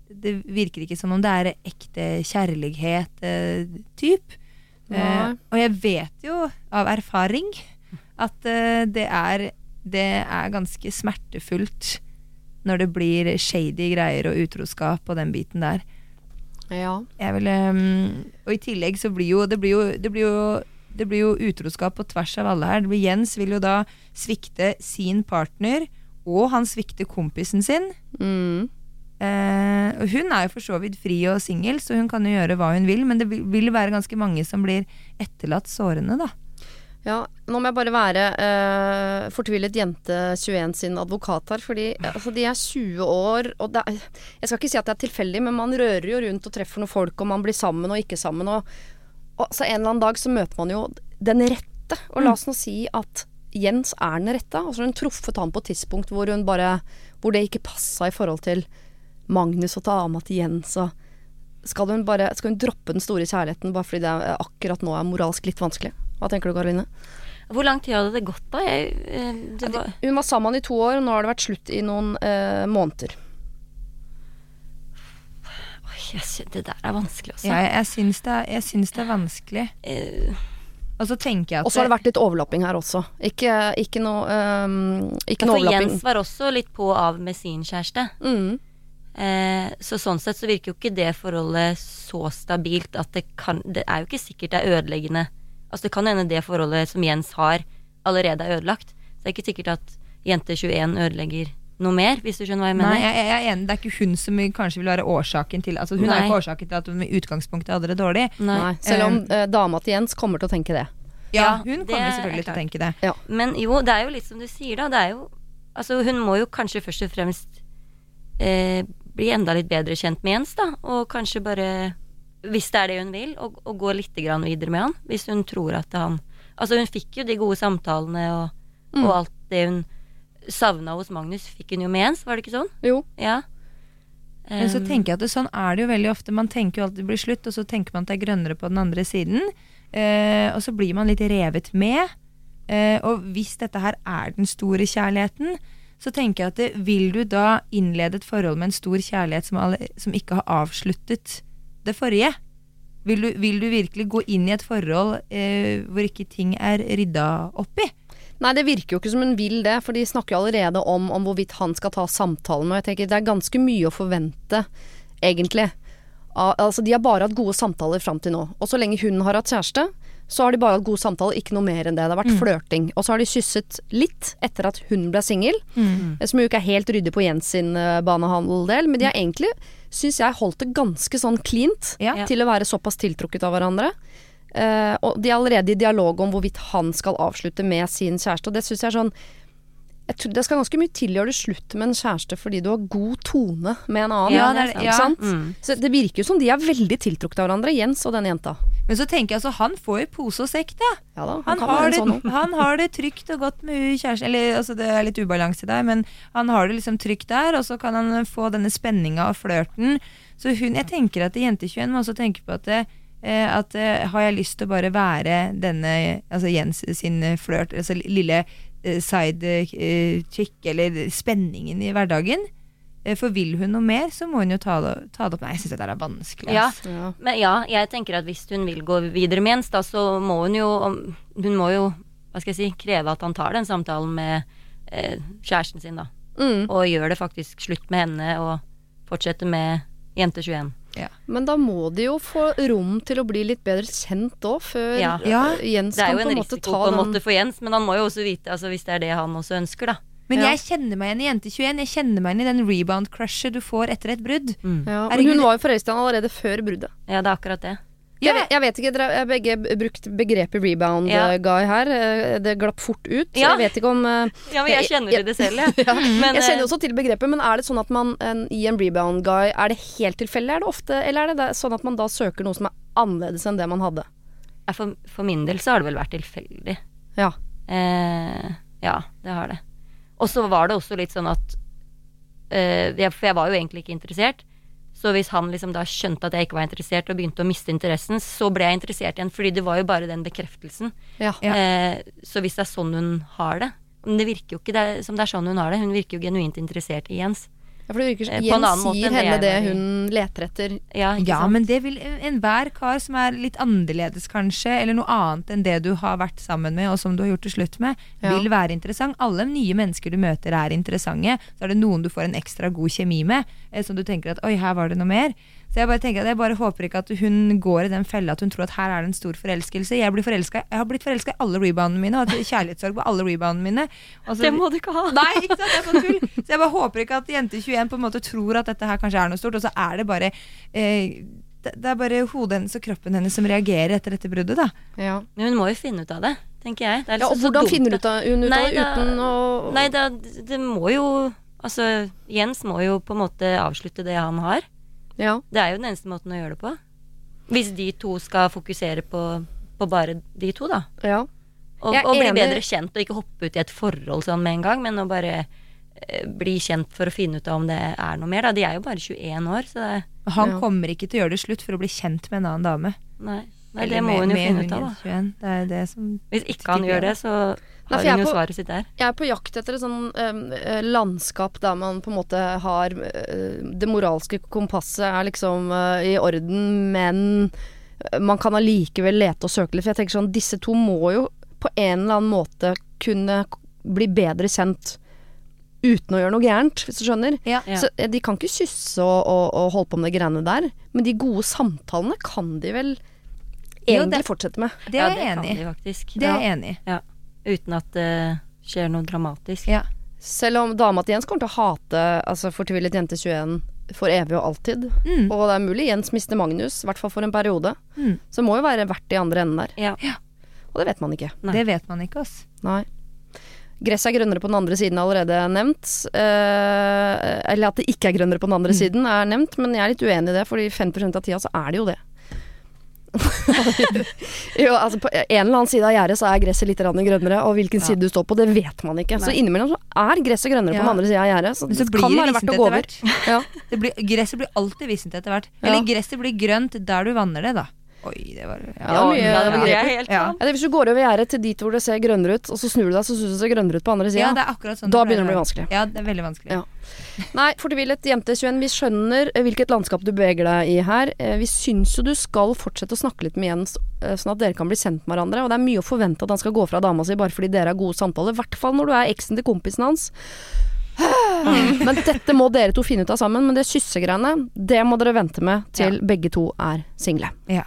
S3: Det virker ikke som om det er ekte kjærlighet-typ. Eh, og jeg vet jo av erfaring at det er det er ganske smertefullt når det blir shady greier og utroskap og den biten der.
S1: Ja.
S3: Vil, um, og i tillegg så blir jo det blir jo, det blir jo det blir jo utroskap på tvers av alle her. Jens vil jo da svikte sin partner, og han svikter kompisen sin.
S1: Mm.
S3: Eh, og hun er jo for så vidt fri og singel, så hun kan jo gjøre hva hun vil, men det vil være ganske mange som blir etterlatt sårende, da.
S1: Ja, nå må jeg bare være uh, fortvilet jente 21 sin advokat her. Fordi altså, de er 20 år, og er, Jeg skal ikke si at det er tilfeldig, men man rører jo rundt og treffer noen folk, og man blir sammen og ikke sammen. Og, og så en eller annen dag så møter man jo den rette. Og la oss nå si at Jens er den rette. Altså hun truffet han på et tidspunkt hvor hun bare Hvor det ikke passa i forhold til Magnus og dama til Jens. og skal hun, bare, skal hun droppe den store kjærligheten bare fordi det er, akkurat nå er moralsk litt vanskelig? Hva tenker du, Karoline?
S2: Hvor lang tid hadde det gått, da? Jeg, eh,
S1: det var... Hun var sammen i to år, og nå har det vært slutt i noen eh, måneder.
S2: Yes, det der er vanskelig også.
S3: Ja, jeg, syns det, jeg syns det er vanskelig.
S2: Uh,
S3: og så tenker jeg at
S1: Og så har det vært litt overlapping her også. Ikke, ikke noe um, ikke
S2: ja,
S1: noe overlapping.
S2: Jens var også litt på og av med sin kjæreste.
S1: Mm.
S2: Eh, så sånn sett så virker jo ikke det forholdet så stabilt at det kan Det er jo ikke sikkert det er ødeleggende Altså Det kan hende det forholdet som Jens har, allerede er ødelagt. Så det er ikke sikkert at jente 21 ødelegger noe mer, hvis du skjønner hva jeg mener.
S3: Nei, jeg, jeg er enig. Det er ikke hun som kanskje vil være årsaken til Altså Hun Nei. er ikke årsaken til at hun i utgangspunktet hadde det dårlig.
S1: Nei, Selv om uh, dama til Jens kommer til å tenke det.
S3: Ja, hun kommer selvfølgelig til å tenke det.
S1: Ja.
S2: Men jo, det er jo litt som du sier, da. Det er jo Altså, hun må jo kanskje først og fremst eh, bli enda litt bedre kjent med Jens, da. Og kanskje bare hvis det er det hun vil, og, og gå litt videre med han. Hvis hun tror at han Altså, hun fikk jo de gode samtalene og, mm. og alt det hun savna hos Magnus, fikk hun jo med Jens, var det ikke sånn?
S1: Jo.
S2: Ja.
S3: Men så tenker jeg at det, sånn er det jo veldig ofte. Man tenker jo alltid det blir slutt, og så tenker man at det er grønnere på den andre siden. Eh, og så blir man litt revet med. Eh, og hvis dette her er den store kjærligheten, så tenker jeg at det, vil du da innlede et forhold med en stor kjærlighet som, alle, som ikke har avsluttet det forrige? Vil du, vil du virkelig gå inn i et forhold eh, hvor ikke ting er rydda opp i?
S1: Nei, det virker jo ikke som hun vil det, for de snakker jo allerede om, om hvorvidt han skal ta samtalen. Og jeg tenker det er ganske mye å forvente, egentlig. Altså, de har bare hatt gode samtaler fram til nå. Og så lenge hun har hatt kjæreste, så har de bare hatt god samtale, ikke noe mer enn det. Det har vært mm. flørting. Og så har de kysset litt etter at hun ble singel, mm. som jo ikke er helt ryddig på Jens sin uh, banehandeldel, men de har egentlig, syns jeg, holdt det ganske sånn cleant ja. til å være såpass tiltrukket av hverandre. Uh, og de er allerede i dialog om hvorvidt han skal avslutte med sin kjæreste, og det syns jeg er sånn jeg tror Det skal ganske mye til å gjøre det slutt med en kjæreste fordi du har god tone med en annen.
S3: Ja, det, er, ja.
S1: Mm. Så det virker jo som de er veldig tiltrukket av hverandre, Jens og denne jenta.
S3: Men så tenker jeg altså, han får jo pose og sekk,
S1: da. Ja, da
S3: han, han, har det, sånn. han, har det, trygt og godt med kjæresten. Eller altså, det er litt ubalanse der, men han har det liksom trygt der, og så kan han få denne spenninga og flørten. Så hun, jeg tenker at Jente21 må også tenke på at det, eh, at uh, har jeg lyst til å bare være denne altså Jens sin flørt, altså lille uh, side chick, eller spenningen i hverdagen, Eh, For vil hun noe mer, så må hun jo ta det, ta det opp. Nei, jeg syns dette er vanskelig.
S2: Ja.
S1: Ja.
S2: men ja, jeg tenker at hvis hun vil gå videre med Jens, da så må hun jo Hun må jo, hva skal jeg si, kreve at han tar den samtalen med eh, kjæresten sin, da.
S1: Mm.
S2: Og gjør det faktisk slutt med henne, og fortsette med Jente 21.
S1: Men da må de jo få rom til å bli litt bedre kjent òg, før
S2: Ja.
S3: ta
S1: den
S2: Det er jo en
S1: en
S2: risiko på en måte for Jens, men han må jo også vite, altså hvis det er det han også ønsker, da.
S3: Men
S1: Ja.
S3: jeg kjenner meg igjen i Jente21. Jeg kjenner meg igjen i den rebound-crushet du får etter et brudd.
S1: ja, Men hun var jo forelska allerede før bruddet.
S2: Ja, det er akkurat det.
S1: Jeg, vet, jeg vet ikke, dere har begge brukt begrepet rebound
S2: Ja.
S1: eh, guy her. Eh, Det glapp fort ut.
S2: Ja.
S1: Jeg vet ikke om uh,
S2: Ja, men jeg kjenner
S1: jeg-
S2: til det selv, jeg.
S1: ja.
S2: Men,
S1: Jeg kjenner også til begrepet, men er det sånn at man en, i en rebound guy Er det helt tilfeldig, er det ofte, eller er det sånn at man da søker noe som er annerledes enn det man hadde?
S2: for, for min del så har det vel vært tilfeldig.
S1: Ja.
S2: Eh, ja, det har det. Og så var det også litt sånn at uh, jeg, For jeg var jo egentlig ikke interessert. Så hvis han liksom da skjønte at jeg ikke var interessert og begynte å miste interessen, så ble jeg interessert igjen, fordi det var jo bare den bekreftelsen.
S1: Ja.
S2: Eh, så hvis det er sånn hun har det Men det virker jo ikke det som det er sånn hun har det. Hun virker jo genuint interessert i Jens.
S1: Ja, for det virker som
S2: Eh,
S1: Jens sier henne det hun leter etter.
S2: Ja,
S3: Ja, men det vil enhver kar som er litt annerledes, kanskje, eller noe annet enn det du har vært sammen med, og som du har gjort til slutt med,
S1: Ja.
S3: vil være interessant. Alle nye mennesker du møter, er interessante. Så er det noen du får en ekstra god kjemi med, eh, som du tenker at oi, her var det noe mer. Så jeg bare tenker at jeg bare håper ikke at hun går i den fella at hun tror at her er det en stor forelskelse. Jeg, blir forelsket, jeg har blitt forelska i alle reboundene mine, og hatt kjærlighetssorg på alle reboundene mine. Og så-
S2: Det må du ikke ha.
S3: Nei, ikke sant, det er sånn tull. Så jeg bare håper ikke at Jente21 på en måte tror at dette her kanskje er noe stort, og så er det bare eh, det, det er bare hodet hennes og kroppen hennes som reagerer etter dette bruddet, da.
S1: Ja.
S2: Men hun må jo finne ut av det, tenker jeg. Det er
S1: Ja, og
S2: liksom
S1: hvordan
S2: dumt
S1: finner
S2: hun
S1: ut av, hun ut av
S2: Nei,
S1: det
S2: da-
S1: uten å
S2: Nei, da, det må jo Altså, Jens må jo på en måte avslutte det han har.
S1: Ja.
S2: Det er jo den eneste måten å gjøre det på. Hvis de to skal fokusere på, på bare de to, da.
S1: ja.
S2: Og, og bli bedre kjent, og ikke hoppe ut i et forhold sånn med en gang, men å bare eh, bli kjent for å finne ut av om det er noe mer. Da. De er jo bare 21 år, så det
S3: han
S1: Ja.
S3: kommer ikke til å gjøre det slutt for å bli kjent med en annen dame.
S2: Nei, nei det må hun jo finne ut av, da.
S3: Det er det som
S2: Hvis ikke han gjør det, så har Nei,
S1: er
S2: jo
S1: på-
S2: svaret sitt der.
S1: Jeg er på jakt etter et sånn eh, landskap der man på en måte har eh, Det moralske kompasset er liksom eh, i orden, men eh, man kan allikevel lete og søke litt. For jeg tenker sånn, disse to må jo på en eller annen måte kunne bli bedre kjent uten å gjøre noe gærent, hvis du skjønner.
S3: Ja.
S2: Ja.
S1: Så eh, De kan ikke kysse og, og, og holde på med de greiene der, men de gode samtalene kan de vel
S3: Jo,
S1: egentlig
S3: det-
S1: fortsette med.
S3: Det er jeg
S2: ja,
S3: enig i.
S2: faktisk.
S3: Det er jeg enig i.
S2: Uten at det skjer noe dramatisk.
S3: Ja.
S1: Selv om dama til Jens kommer til å hate altså fortvilet jente 21 for evig og alltid.
S3: Mm.
S1: Og det er mulig Jens mister Magnus, i hvert fall for en periode.
S3: Mm.
S1: Så det må jo være verdt i andre enden der.
S2: Ja.
S1: Og det vet man ikke.
S2: Nei.
S3: Det vet man ikke, ass.
S1: Nei. Gresset er grønnere på den andre siden allerede nevnt. Eh, eller at det ikke er grønnere på den andre
S3: Mm.
S1: siden er nevnt, men jeg er litt uenig i det, fordi 50 av tida så er det jo det. jo, altså på en eller annen side av gjerdet så er gresset litt grønnere, og hvilken
S2: Ja.
S1: side du står på, det vet man ikke. Så innimellom så er gresset grønnere på den andre sida av gjerdet, så,
S3: så
S1: det
S3: blir
S1: kan
S3: det
S1: være verdt å gå over. Ja.
S3: Blir, gresset blir alltid vissent etter hvert.
S1: Ja.
S3: Eller gresset blir grønt der du vanner det, da. Oi, det var
S1: Ja,
S3: ja.
S1: det mye
S2: ja, det
S1: var
S2: er helt
S3: Ja.
S1: Ja, det hvis du går over gjerdet til dit hvor det ser grønnere ut, og så snur du deg, så syns det ser grønnere ut på andre sida.
S3: ja, det er akkurat sånn
S1: Da begynner det å bli vanskelig.
S3: Ja, det er veldig vanskelig.
S1: Ja. Nei, fortvilet jente 21, vi skjønner eh, hvilket landskap du beveger deg i her. Eh, Vi syns jo du skal fortsette å snakke litt med Jens, eh, sånn at dere kan bli kjent med hverandre. Og det er mye å forvente at han skal gå fra dama si bare fordi dere har gode samtaler. I hvert fall når du er eksen til kompisen hans. Men dette må dere to finne ut av sammen. Men det kyssegreiene, det må dere vente med til begge to er single.
S3: Ja.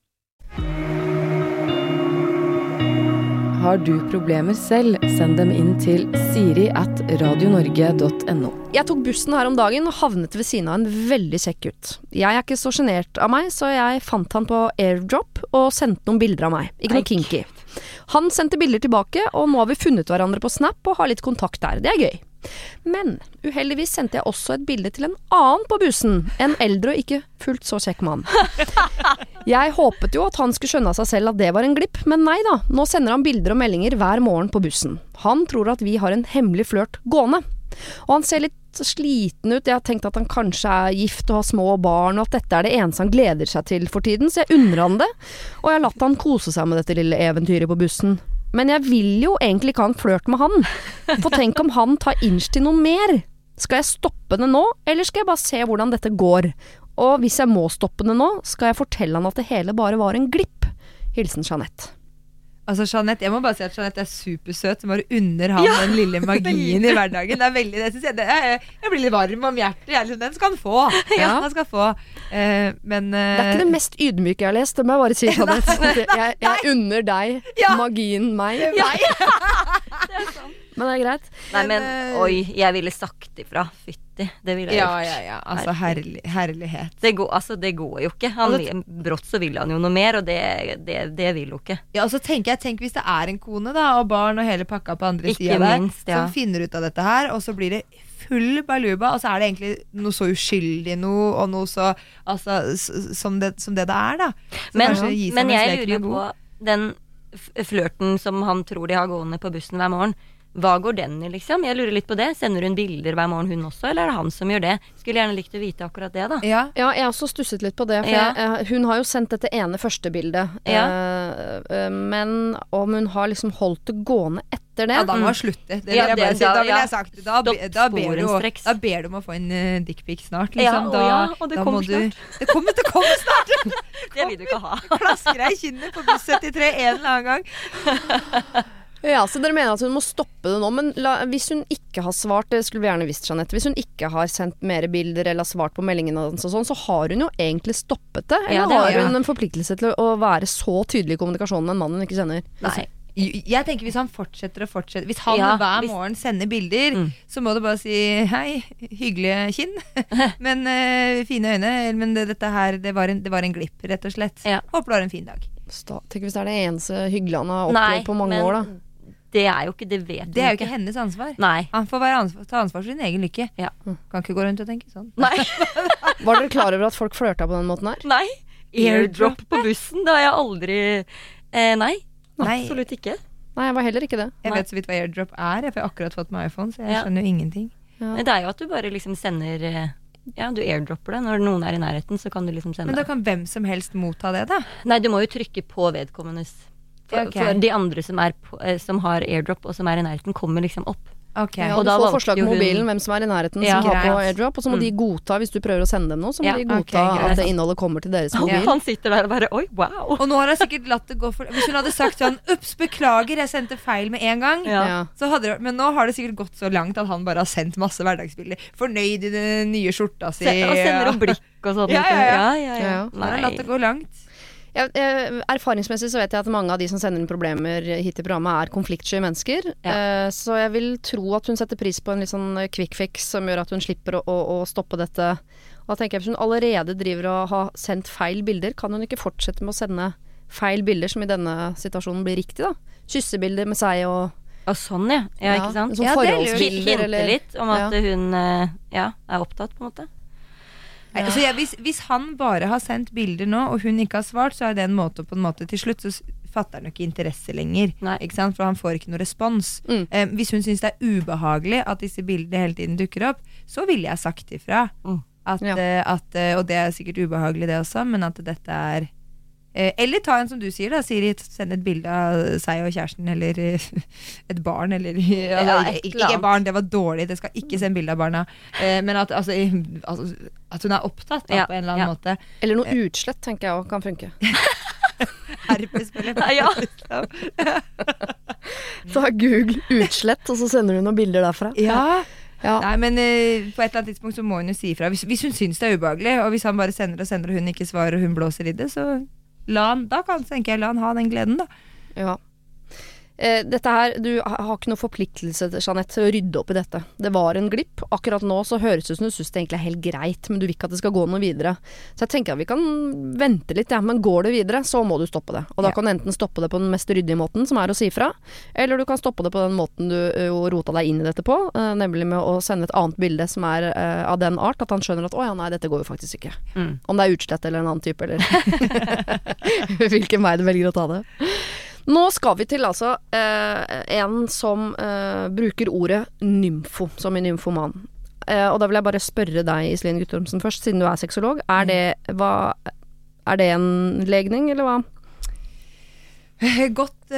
S4: Har du problemer selv, send dem inn til siri at radionorge.no.
S1: Jeg tok bussen her om dagen og havnet ved siden av en veldig kjekk gutt. Jeg er ikke så sjenert av meg, så jeg fant han på airdrop og sendte noen bilder av meg. Ikke noe kinky. Han sendte bilder tilbake, og nå har vi funnet hverandre på Snap og har litt kontakt der. Det er gøy. Men uheldigvis sendte jeg også et bilde til en annen på bussen. En eldre og ikke fullt så kjekk mann. Jeg håpet jo at han skulle skjønne av seg selv at det var en glipp, men nei da. Nå sender han bilder og meldinger hver morgen på bussen. Han tror at vi har en hemmelig flørt gående. Og han ser litt sliten ut. Jeg har tenkt at han kanskje er gift og har små barn, og at dette er det eneste han gleder seg til for tiden, så jeg unner han det. Og jeg har latt han kose seg med dette lille eventyret på bussen. Men jeg vil jo egentlig ikke ha en flørt med han. For tenk om han tar inch til noe mer? Skal jeg stoppe det nå, eller skal jeg bare se hvordan dette går? Og hvis jeg må stoppe det nå, skal jeg fortelle han at det hele bare var en glipp. Hilsen Jeanette.
S3: Altså Jeanette, Jeg må bare si at Jeanette er supersøt. Som bare unner han ja, den lille magien i hverdagen. Det er veldig, det synes jeg, det er, jeg blir litt varm om hjertet. Jeg, den skal han få. Ja. Han skal få. Uh, men uh,
S1: Det er ikke det mest ydmyke jeg har lest, det må jeg bare si. Jeanette. Jeg, jeg unner deg ja. magien meg. Ja. det er sant. Men det er greit.
S2: Nei, men eh, oi, jeg ville sagt ifra. Fytti. Det ville jeg
S3: ja, gjort. Ja, ja, Altså herlig, herlighet.
S2: Det går, altså, det går jo ikke. Han, altså, brått så vil han jo noe mer, og det, det, det vil jo ikke.
S3: Ja, og så tenker jeg, tenk hvis det er en kone, da, og barn og hele pakka på andre sida der, ja. som finner ut av dette her, og så blir det full baluba, og så er det egentlig noe så uskyldig noe, og noe så altså, som, det, som det det er, da.
S2: Så men, men jeg lurer jo på den flørten som han tror de har gående på bussen hver morgen. Hva går den i, liksom? Jeg lurer litt på det. Sender hun bilder hver morgen, hun også, eller er det han som gjør det? Skulle gjerne likt å vite akkurat det, da.
S1: Ja, ja jeg har også stusset litt på det. For ja. jeg, hun har jo sendt dette ene første bildet. Ja. Eh, men om hun har liksom holdt det gående etter det
S3: Ja, da må hun slutte. Det vil jeg bare si. Da ville jeg sagt da, da, da, ber du, da ber du om å få en uh, dickpic snart, liksom.
S2: Da, ja, og det kommer snart.
S3: Du, det kommer, det kommer snart!
S2: det vil du ikke ha.
S3: Klasker deg i kinnet på buss 73 en eller annen gang.
S1: Ja, Så dere mener at hun må stoppe det nå. Men la, hvis hun ikke har svart, det skulle vi gjerne visst, Jeanette. Hvis hun ikke har sendt mer bilder eller har svart på meldingene og sånn, så har hun jo egentlig stoppet det. Eller ja, det har hun en forpliktelse til å være så tydelig i kommunikasjonen med en mann hun ikke kjenner?
S3: Nei. Jeg tenker Hvis han fortsetter og fortsetter Hvis han ja, hver hvis... morgen sender bilder, mm. så må du bare si hei, hyggelige kinn, men uh, fine øyne. Men det, dette her, det var, en, det var en glipp, rett og slett. Ja. Håper du har en fin dag.
S1: Tenk hvis det er det eneste hyggelige han har opplevd på mange men... år, da.
S2: Det er jo ikke Det vet
S3: Det er jo ikke hennes ansvar.
S2: Nei.
S3: Han får ansvar, ta ansvar for sin egen lykke. Ja. Kan ikke gå rundt og tenke sånn.
S2: Nei.
S1: Var dere klar over at folk flørta på den måten her?
S2: Nei. Airdrop på bussen, det har jeg aldri eh, Nei. Absolutt ikke.
S1: Nei, jeg var heller ikke det.
S3: Jeg vet så vidt hva airdrop er, for jeg har akkurat fått meg iPhone, så jeg ja. skjønner jo ingenting.
S2: Ja. Det er jo at du bare liksom sender eh, ja, du airdropper det. Når noen er i nærheten, så kan du liksom sende
S3: Men da kan hvem som helst motta det, da?
S2: Nei, du må jo trykke på vedkommendes for, okay. for de andre som, på, eh, som, har airdrop og som er i nærheten, kommer liksom opp.
S1: Okay. Ja, og du får forslag på mobilen, hvem som er i nærheten ja, som har på airdrop, og så må mm. de godta, hvis du prøver å sende dem noe, så må ja, de godta okay, at det innholdet kommer til deres mobil.
S2: Han sitter der og bare oi, wow.
S3: Og nå har jeg sikkert latt det gå for Hvis hun hadde sagt sånn ups, beklager, jeg sendte feil med en gang, så hadde det, men nå har det sikkert gått så langt at han bare har sendt masse hverdagsbilder. Fornøyd i den nye skjorta si.
S2: Og sender opp blikk og sånn. Ja, ja, ja. ja, ja.
S3: Nei. Har latt det gå langt.
S1: Ja, jeg, erfaringsmessig så vet jeg at mange av de som sender inn problemer hit til programmet, er konfliktsky mennesker. Ja. Eh, så jeg vil tro at hun setter pris på en litt sånn quick fix som gjør at hun slipper å, å, å stoppe dette. Og da tenker jeg Hvis hun allerede driver og har sendt feil bilder, kan hun ikke fortsette med å sende feil bilder, som i denne situasjonen blir riktig, da. Kyssebilder med seg og
S2: Og sånn, ja. Ja, ikke sant?
S1: Sånn
S3: Ja, det er
S2: Hinte litt om at hun eh, ja, er opptatt, på en måte.
S3: Nei, altså, jeg, hvis, hvis han bare har sendt bilder nå, og hun ikke har svart, så er det en måte på en måte Til slutt så fatter han jo ikke interesse lenger. Ikke? For han får ikke noe respons.
S1: Mm.
S3: Eh, hvis hun syns det er ubehagelig at disse bildene hele tiden dukker opp, så ville jeg sagt ifra.
S2: Mm.
S3: At,
S1: Ja.
S3: eh, at, eh, og det er sikkert ubehagelig, det også, men at dette er Eller ta en som du sier, da, Siri. Send et bilde av seg og kjæresten, eller eh, et barn, eller ja,
S2: Ja,
S3: ikke,
S2: et
S3: ikke barn, det var dårlig, det skal ikke sende bilde av barna. Eh, men at, altså, altså, at hun er opptatt da,
S2: Ja,
S3: på en eller annen
S2: ja.
S3: måte.
S1: Eller noe utslett, tenker jeg òg kan funke.
S3: Herpesbilde.
S2: Ja.
S1: Ta Google utslett, og så sender du noen bilder derfra.
S3: Ja.
S1: Ja.
S3: Nei, men uh, på et eller annet tidspunkt så må hun jo si ifra. Hvis, hvis hun syns det er ubehagelig, og hvis han bare sender og sender, og hun ikke svarer, og hun blåser i det, så la han, da kan, tenker jeg, la han ha den gleden, da.
S1: Ja. Eh, dette her, Du har ikke noen forpliktelse Jeanette, til å rydde opp i dette. Det var en glipp. Akkurat nå så høres det ut som du syns det egentlig er helt greit, men du vil ikke at det skal gå noe videre. Så jeg tenker at vi kan vente litt, ja. men går det videre, så må du stoppe det. Og da
S3: Ja.
S1: kan du enten stoppe det på den mest ryddige måten, som er å si fra, eller du kan stoppe det på den måten du eh, jo rota deg inn i dette på, eh, nemlig med å sende et annet bilde som er eh, av den art at han skjønner at å ja, nei, dette går jo faktisk ikke.
S2: Mm.
S1: Om det er utslett eller en annen type, eller hvilken vei du velger å ta det. Nå skal vi til altså eh, en som eh, bruker ordet nymfo, som i nymfoman. Eh, og da vil jeg bare spørre deg, Iselin Guttormsen, først, siden du er sexolog. Er det, hva, er det en legning, eller hva?
S3: Godt,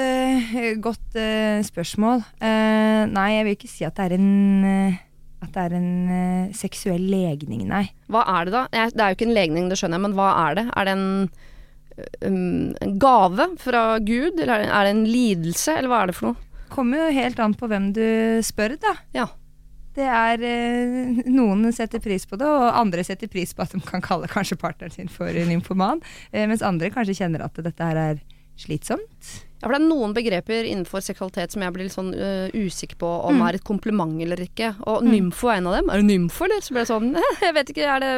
S3: godt eh, spørsmål. Nei, jeg vil ikke si at det er en at det er en seksuell legning, nei.
S1: Hva er det da? Det er jo ikke en legning, det skjønner jeg, men hva er det? Er det en, um, en gave fra Gud, eller er det, en lidelse, eller hva er det for noe?
S3: Kommer jo helt an på hvem du spør, da.
S1: Ja.
S3: Det er eh, Noen setter pris på det, og andre setter pris på at de kan kalle kanskje partneren sin for nymfoman, eh, mens andre kanskje kjenner at dette her er slitsomt.
S1: Ja, for det er noen begreper innenfor seksualitet som jeg blir litt sånn uh, usikker på om
S3: Mm.
S1: er et kompliment eller ikke. Og nymfo er en av dem. Er det nymfo, eller? Så blir det sånn Jeg vet ikke, er det,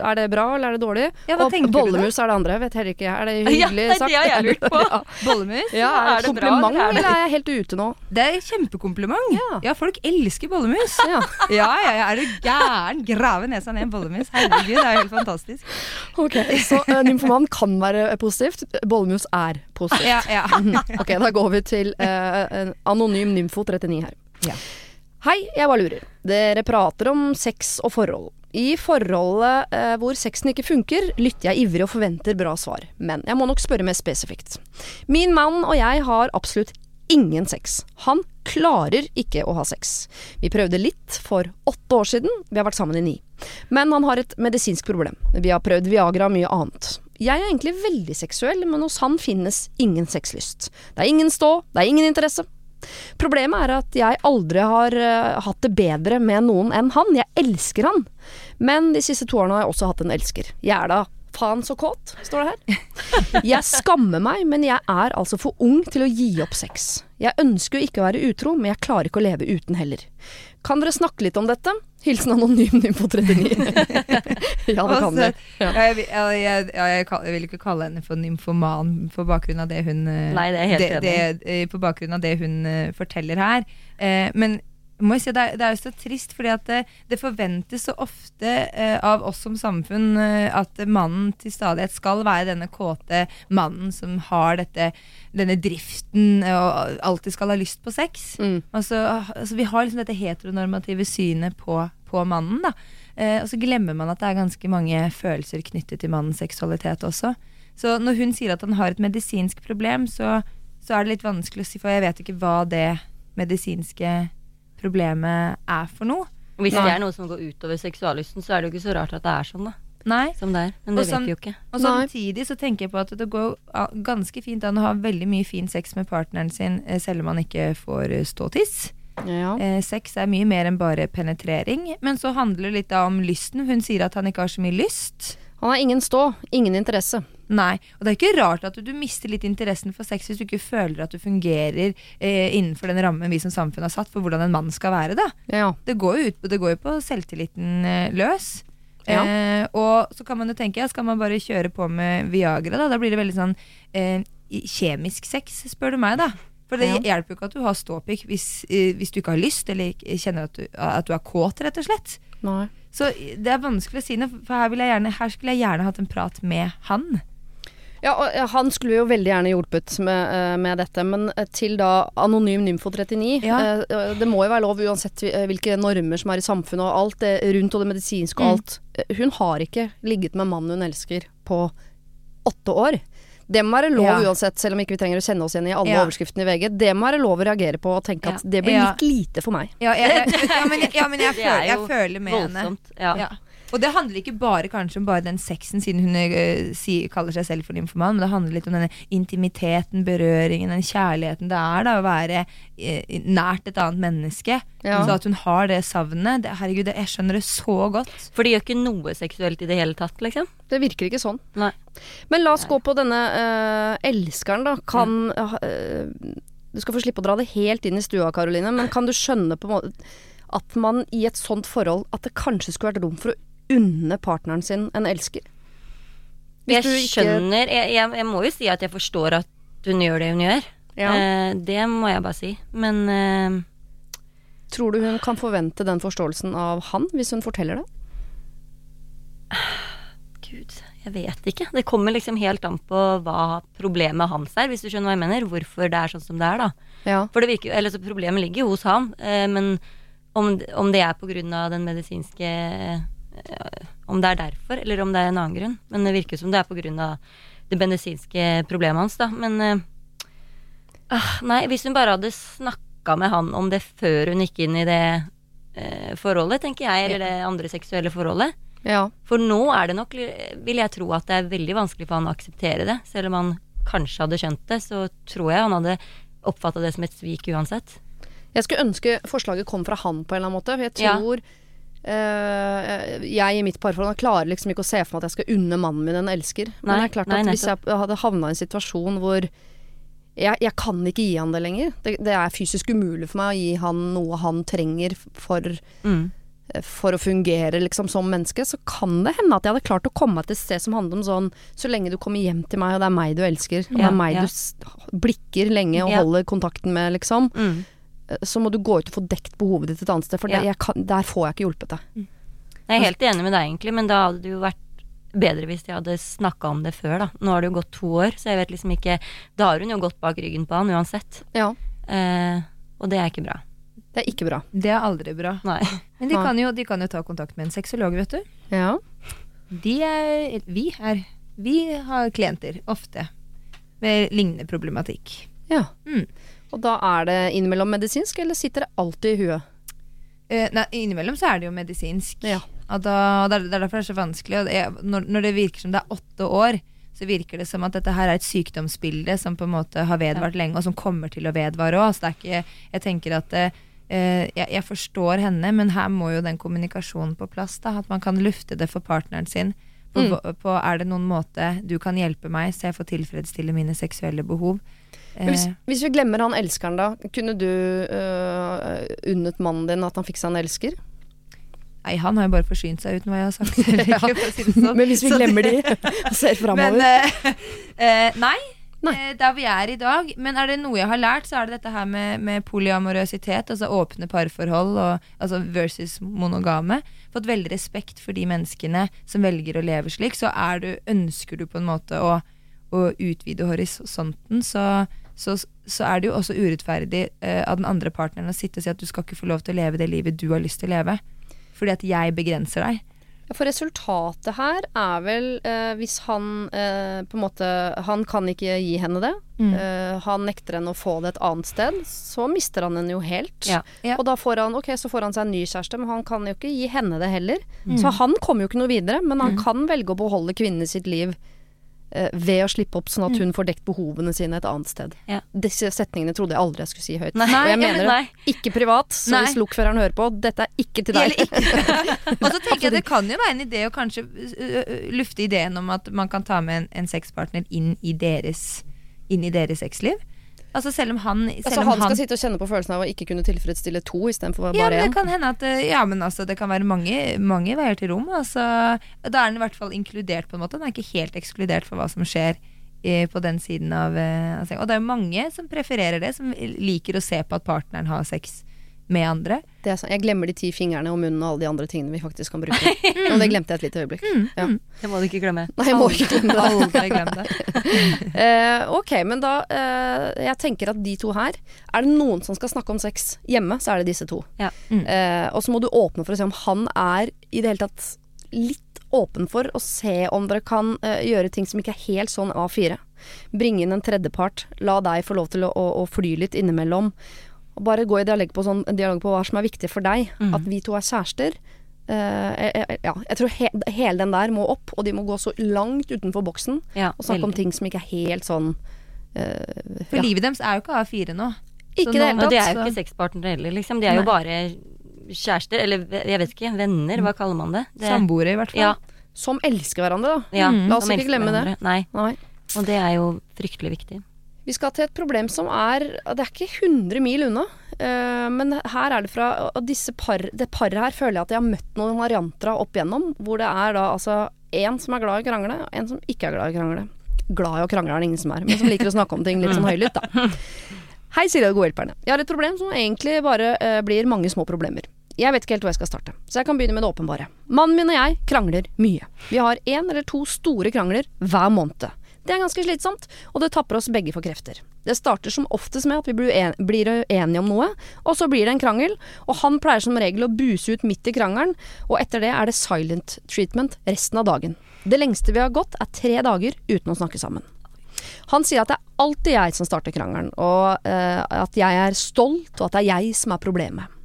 S1: er det bra, eller er det dårlig?
S3: Ja, hva
S1: og
S3: du
S1: bollemus er det andre. Jeg vet heller ikke. Er det hyggelig
S2: sagt? Ja,
S1: sagt?
S2: det har jeg lurt på.
S1: ja.
S3: Bollemus?
S1: ja, er det
S2: Er det
S1: kompliment, bra,
S2: eller er
S1: eller er jeg helt ute nå?
S3: Det er kjempekompliment.
S1: Ja.
S3: Ja, folk elsker bollemus.
S1: Ja.
S3: Ja, ja, ja, er du gæren? Grave nesa ned en bollemus. Herregud, det er helt fantastisk.
S1: Ok, Så uh, nymfoman kan være positivt. Bollemus er positivt.
S3: Ja, ja.
S1: Ok, da går vi til uh, anonym nymfo39 her.
S3: Ja.
S1: Hei, jeg bare lurer. Dere prater om sex og forhold. I forholdet eh, hvor sexen ikke funker, lytter jeg ivrig og forventer bra svar. Men jeg må nok spørre mer spesifikt. Min mann og jeg har absolutt ingen sex. Han klarer ikke å ha sex. Vi prøvde litt for åtte år siden, vi har vært sammen i ni. Men han har et medisinsk problem. Vi har prøvd Viagra og mye annet. Jeg er egentlig veldig seksuell, men hos han finnes ingen sexlyst. Det er ingen stå, det er ingen interesse. Problemet er at jeg aldri har uh, hatt det bedre med noen enn han. Jeg elsker han. Men de siste to årene har jeg også hatt en elsker. Jeg er da faen så kåt, står det her. Jeg skammer meg, men jeg er altså for ung til å gi opp sex. Jeg ønsker jo ikke å være utro, men jeg klarer ikke å leve uten heller. Kan dere snakke litt om dette? Hilsen anonym nymfo 39. ja, det kan du.
S3: Ja, jeg, jeg, jeg, jeg vil ikke kalle henne for nymfoman på bakgrunn av det hun eh,
S2: Nei, det er helt
S3: det, det, eh, På bakgrunn av det hun eh, forteller her. Eh, men må jeg si, det, er, det er jo så trist, fordi at det, det forventes så ofte uh, av oss som samfunn uh, at mannen til stadighet skal være denne kåte mannen som har dette, denne driften eh, og alltid skal ha lyst på sex.
S1: Mm.
S3: Altså, altså, vi har liksom dette heteronormative synet på, på mannen. da Uh, Og så glemmer man at det er ganske mange følelser knyttet til mannens seksualitet også. Så når hun sier at han har et medisinsk problem, så, så er det litt vanskelig å si, for jeg vet ikke hva det medisinske problemet er for noe.
S2: Hvis
S1: Nei.
S2: det er noe som går utover seksuallysten, så er det jo ikke så rart at det er sånn, da.
S3: Nei.
S2: Som det er. Men det
S3: Og
S2: vet vi jo ikke.
S3: Og samtidig så tenker jeg på at det går ganske fint an å ha veldig mye fin sex med partneren sin, eh, selv om man ikke får eh, ståtiss.
S1: Ja.
S3: Eh, sex er mye mer enn bare penetrering. Men så handler det litt da om lysten. Hun sier at han ikke har så mye lyst.
S1: Han har ingen stå, ingen interesse.
S3: Nei, og det er ikke rart at du, du mister litt interessen for sex hvis du ikke føler at du fungerer eh, innenfor den rammen vi som samfunn har satt for hvordan en mann skal være. da.
S1: Ja.
S3: Det går ut, på- det går jo på selvtilliten eh, løs.
S1: Ja.
S3: Eh, og så kan man jo tenke, ja, skal man bare kjøre på med Viagra, da? Da blir det veldig sånn eh, kjemisk sex, spør du meg, da. For det
S1: Ja.
S3: hjelper jo ikke at du har ståpikk hvis, eh, hvis du ikke har lyst, eller kjenner at du, at du er kåt, rett og slett.
S1: Nei.
S3: Så det er vanskelig å si noe, for her, gjerne, her skulle jeg gjerne hatt en prat med han.
S1: Ja, og Han skulle jo veldig gjerne hjulpet med, eh, med dette, men eh, til da Anonym Nymfo 39
S3: Ja.
S1: eh, Det må jo være lov uansett eh, hvilke normer som er i samfunnet og alt det rundt og det medisinske og
S3: Mm.
S1: alt. Mm. Hun har ikke ligget med mannen hun elsker på åtte år. Det må være lov
S3: Ja.
S1: uansett, selv om ikke vi trenger å kjenne oss igjen i alle
S3: Ja.
S1: overskriftene i VG. Det må være lov å reagere på og tenke at det blir
S3: Ja.
S1: litt lite for meg.
S3: Ja, jeg, jeg, ja, men, ja, men jeg, føler,
S2: er
S3: jeg føler med henne.
S2: Ja.
S3: Og det handler ikke bare kanskje om bare den sexen, siden hun uh, si, kaller seg selv for nymfoman, men det handler litt om denne intimiteten, berøringen, den kjærligheten det er da å være uh, nært et annet menneske.
S1: Ja.
S3: Så at hun har det savnet, det, herregud, det, jeg skjønner det så godt.
S2: For de gjør ikke noe seksuelt i det hele tatt, liksom.
S1: Det virker ikke sånn.
S2: Nei.
S1: Men la oss gå på denne uh, elskeren, da. Kan Du skal få slippe å dra det helt inn i stua, Karoline, men kan du skjønne på en måte at man i et sånt forhold At det kanskje skulle vært rom for å unne partneren sin en elsker? Hvis
S2: Jeg skjønner jeg, jeg, jeg må jo si at jeg forstår at hun gjør det hun gjør.
S1: Ja.
S2: Eh, det må jeg bare si. Men eh,
S1: Tror du hun kan forvente den forståelsen av han, hvis hun forteller det?
S2: gud, jeg vet ikke. Det kommer liksom helt an på hva problemet hans er, hvis du skjønner hva jeg mener. Hvorfor det er sånn som det er, da.
S1: Ja.
S2: For det virker Eller så problemet ligger jo hos han, eh, men om, om det er på grunn av den medisinske Om det er derfor, eller om det er en annen grunn. Men det virker som det er av det medisinske problemet hans, da. Men eh, ah, Nei, hvis hun bare hadde snakka med han om det før hun gikk inn i det eh, forholdet, tenker jeg, eller det andre seksuelle forholdet.
S1: ja.
S2: For nå er det nok, vil jeg tro at det er veldig vanskelig for han å akseptere det. Selv om han kanskje hadde skjønt det, så tror jeg han hadde oppfatta det som et svik uansett.
S1: Jeg skulle ønske forslaget kom fra han på en eller annen måte. For jeg
S2: Ja.
S1: Eh, Jeg i mitt parforhold klarer liksom ikke å se for meg at jeg skal unne mannen min en elsker. Men
S2: Nei,
S1: det er klart
S2: nei,
S1: at hvis jeg hadde havna i en situasjon hvor jeg, jeg kan ikke gi han det lenger. Det, det er fysisk umulig for meg å gi han noe han trenger for,
S2: Mm.
S1: for å fungere liksom som menneske. Så kan det hende at jeg hadde klart å komme meg til et sted som handler om sånn Så lenge du kommer hjem til meg, og det er meg du elsker, og det er meg
S2: ja.
S1: du blikker lenge og
S2: Ja.
S1: holder kontakten med, liksom
S2: Mm.
S1: Så må du gå ut og få dekt behovet ditt et annet sted, for det,
S2: Ja.
S1: jeg kan, der får jeg ikke hjulpet deg.
S2: Jeg er helt enig med deg, egentlig, men da hadde det jo vært bedre hvis de hadde snakka om det før, da. Nå har det jo gått to år, så jeg vet liksom ikke Da har hun jo gått bak ryggen på han uansett.
S1: Ja,
S2: Eh, og det er ikke bra.
S1: det er ikke bra.
S3: Det er aldri bra.
S2: Nei.
S3: Men de kan, jo, de kan jo ta kontakt med en sexolog, vet du.
S1: Ja.
S3: De er, vi er Vi har klienter, ofte, med lignende problematikk.
S1: ja.
S3: Mm.
S1: Og da er det innimellom medisinsk, eller sitter det alltid i huet?
S3: Eh, nei, innimellom så er det jo medisinsk.
S1: Ja.
S3: Da, det, er, er derfor det er så vanskelig. Når, når det virker som det er åtte år, så virker det som at dette her er et sykdomsbilde som på en måte har vedvart lenge, og som kommer til å vedvare òg. Så det er ikke Jeg tenker at eh, jeg, jeg forstår henne, men her må jo den kommunikasjonen på plass. da At man kan lufte det for partneren sin. På,
S1: Mm.
S3: på Er det noen måte du kan hjelpe meg så jeg får tilfredsstille mine seksuelle behov?
S1: Hvis,
S3: Eh,
S1: hvis vi glemmer han elskeren, da. Kunne du uh, unnet mannen din at han fikk seg en elsker?
S3: nei, han har jo bare forsynt seg uten hva jeg har sagt. ja. sånn.
S1: Men hvis vi glemmer de og ser framover
S3: uh, uh, nei.
S1: Nei.
S3: Uh, der vi er i dag. Men er det noe jeg har lært, så er det dette her med, med polyamorøsitet. Altså åpne parforhold og, altså versus monogame. Fått veldig respekt for de menneskene som velger å leve slik. Så er du, ønsker du på en måte å, å utvide horisonten, så, så, så er det jo også urettferdig uh, av den andre partneren å sitte og si at du skal ikke få lov til å leve det livet du har lyst til å leve. Fordi at jeg begrenser deg.
S1: For resultatet her er vel eh, hvis han eh, på en måte Han kan ikke gi henne det.
S3: Mm.
S1: Eh, han nekter henne å få det et annet sted. Så mister han henne jo helt.
S2: Ja.
S3: Ja.
S1: Og da får han ok, så får han seg en ny kjæreste, men han kan jo ikke gi henne det heller.
S3: Mm.
S1: Så han kommer jo ikke noe videre, men han kan velge å beholde kvinnen i sitt liv ved å slippe opp, sånn at hun får dekt behovene sine et annet sted.
S2: Ja.
S1: Disse setningene trodde jeg aldri jeg skulle si høyt.
S2: Nei,
S1: og jeg mener
S2: nei.
S1: det ikke privat, så
S3: Nei.
S1: hvis lokføreren hører på, dette er ikke til deg.
S3: Og så tenker jeg Det kan jo være en idé å kanskje ø, ø, lufte ideen om at man kan ta med en, en sexpartner inn i deres Inn i deres sexliv. Altså selv om han selv
S1: Altså han skal sitte og kjenne på følelsen av å ikke kunne tilfredsstille to istedenfor
S3: ja, men
S1: én.
S3: det kan hende at Ja, men altså det kan være mange, mange veier til rom. Altså, da er den i hvert fall inkludert på en måte. Den er ikke helt ekskludert for hva som skjer eh, på den siden av, eh. Og det er jo mange som prefererer det, som liker å se på at partneren har sex med andre.
S1: Det er sant. jeg glemmer de ti fingrene og munnen og alle de andre tingene vi faktisk kan bruke. Og det glemte jeg et lite øyeblikk. Ja.
S2: Det må du ikke glemme.
S1: Nei, jeg må ikke glemme det.
S3: Aldri glem det.
S1: uh, ok, men da uh, Jeg tenker at de to her Er det noen som skal snakke om sex hjemme, så er det disse to.
S2: Ja.
S3: Mm.
S1: Uh, og så må du åpne for å se om han er i det hele tatt litt åpen for å se om dere kan gjøre ting som ikke er helt sånn A4. Bringe inn en tredjepart. La deg få lov til å, å, å fly litt innimellom. Og bare gå i dialog på, sånn, dialog på hva som er viktig for deg.
S2: Mm.
S1: At vi to er kjærester. Uh, eh, ja, jeg tror he hele den der må opp, og de må gå så langt utenfor boksen
S2: Ja,
S1: og snakke om ting som ikke er helt sånn uh,
S3: For
S1: ja.
S3: livet deres er jo ikke A4 nå.
S1: Ikke
S3: Så
S1: det
S3: nå-
S1: hele
S2: Og det er jo ikke sexpartnere heller, liksom. De er jo bare kjærester, eller jeg vet ikke, venner, hva kaller man det? det
S3: Samboere, i hvert fall.
S2: Ja,
S1: Som elsker hverandre, da.
S2: ja
S3: Mm.
S1: La oss ikke
S2: glemme
S1: glemme det.
S2: Nei,
S1: Nei.
S2: og det er jo fryktelig viktig.
S1: Vi skal til et problem som er Det er ikke 100 mil unna. eh, men her er det fra og disse par, Det paret her føler jeg at jeg har møtt noen varianter av opp igjennom. Hvor det er da altså en som er glad i å krangle, og en som ikke er glad i å krangle. Glad i å krangle er det ingen som er, men som liker å snakke om ting litt sånn høylytt, da. Hei, Silje og gode hjelperne. Jeg har et problem som egentlig bare uh, blir mange små problemer. Jeg vet ikke helt hvor jeg skal starte, så jeg kan begynne med det åpenbare. Mannen min og jeg krangler mye. Vi har én eller to store krangler hver måned. Det er ganske slitsomt, og det tapper oss begge for krefter. Det starter som oftest med at vi blir enige om noe, og så blir det en krangel, og han pleier som regel å buse ut midt i krangelen, og etter det er det silent treatment resten av dagen. Det lengste vi har gått er tre dager uten å snakke sammen. Han sier at det er alltid jeg som starter krangelen, og eh, at jeg er stolt, og at det er jeg som er problemet.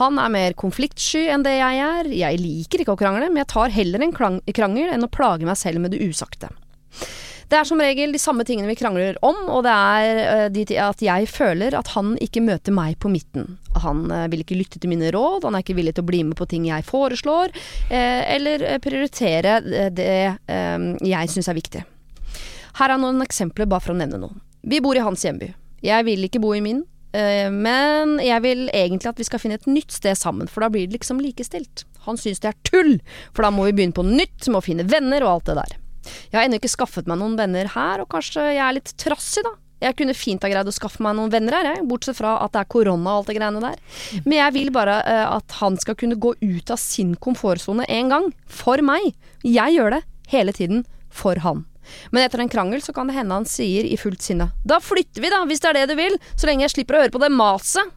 S1: Han er mer konfliktsky enn det jeg er. Jeg liker ikke å krangle, men jeg tar heller en krangel enn å plage meg selv med det usagte. Det er som regel de samme tingene vi krangler om, og det er eh, at jeg føler at han ikke møter meg på midten. Han eh, vil ikke lytte til mine råd, han er ikke villig til å bli med på ting jeg foreslår, eh, eller prioritere det jeg syns er viktig. Her er noen eksempler bare for å nevne noe. Vi bor i hans hjemby. Jeg vil ikke bo i min, men jeg vil egentlig at vi skal finne et nytt sted sammen, for da blir det liksom likestilt. Han syns det er tull, for da må vi begynne på nytt med å finne venner og alt det der. Jeg har ennå ikke skaffet meg noen venner her, og kanskje jeg er litt trassig, da. Jeg kunne fint ha greid å skaffe meg noen venner her, jeg, bortsett fra at det er korona og alt det greiene der. Men jeg vil bare uh, at han skal kunne gå ut av sin komfortsone en gang. For meg. Jeg gjør det hele tiden for han. Men etter en krangel så kan det hende han sier i fullt sinne Da flytter vi, da, hvis det er det du vil, så lenge jeg slipper å høre på det maset.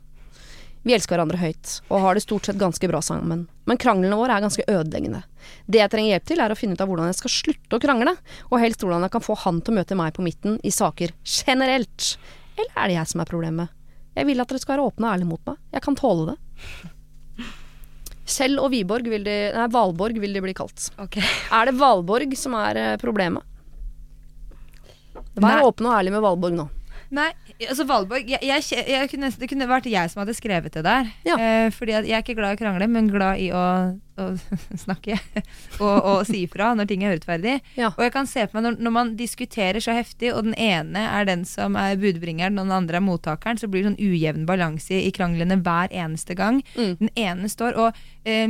S1: Vi elsker hverandre høyt, og har det stort sett ganske bra sammen. Men kranglene våre er ganske ødeleggende. Det jeg trenger hjelp til, er å finne ut av hvordan jeg skal slutte å krangle, og helst hvordan jeg kan få han til å møte meg på midten i saker generelt. Eller er det jeg som er problemet? Jeg vil at dere skal være åpne og ærlige mot meg. Jeg kan tåle det. Kjell og Viborg vil de Nei, Valborg vil de bli kalt.
S2: Okay.
S1: Er det Valborg som er eh, problemet? Vær åpen og ærlig med Valborg nå.
S3: Nei, altså Valborg jeg, jeg, jeg kunne, Det kunne vært jeg som hadde skrevet det der.
S1: Ja.
S3: Eh, fordi at jeg er ikke glad i å krangle, men glad i å, å snakke. og, og si ifra når ting er urettferdig.
S1: Ja.
S3: Og jeg kan se på meg når, når man diskuterer så heftig, og den ene er den som er budbringeren, og den andre er mottakeren, så blir det sånn ujevn balanse i kranglene hver eneste gang.
S1: Mm.
S3: Den ene står Og eh,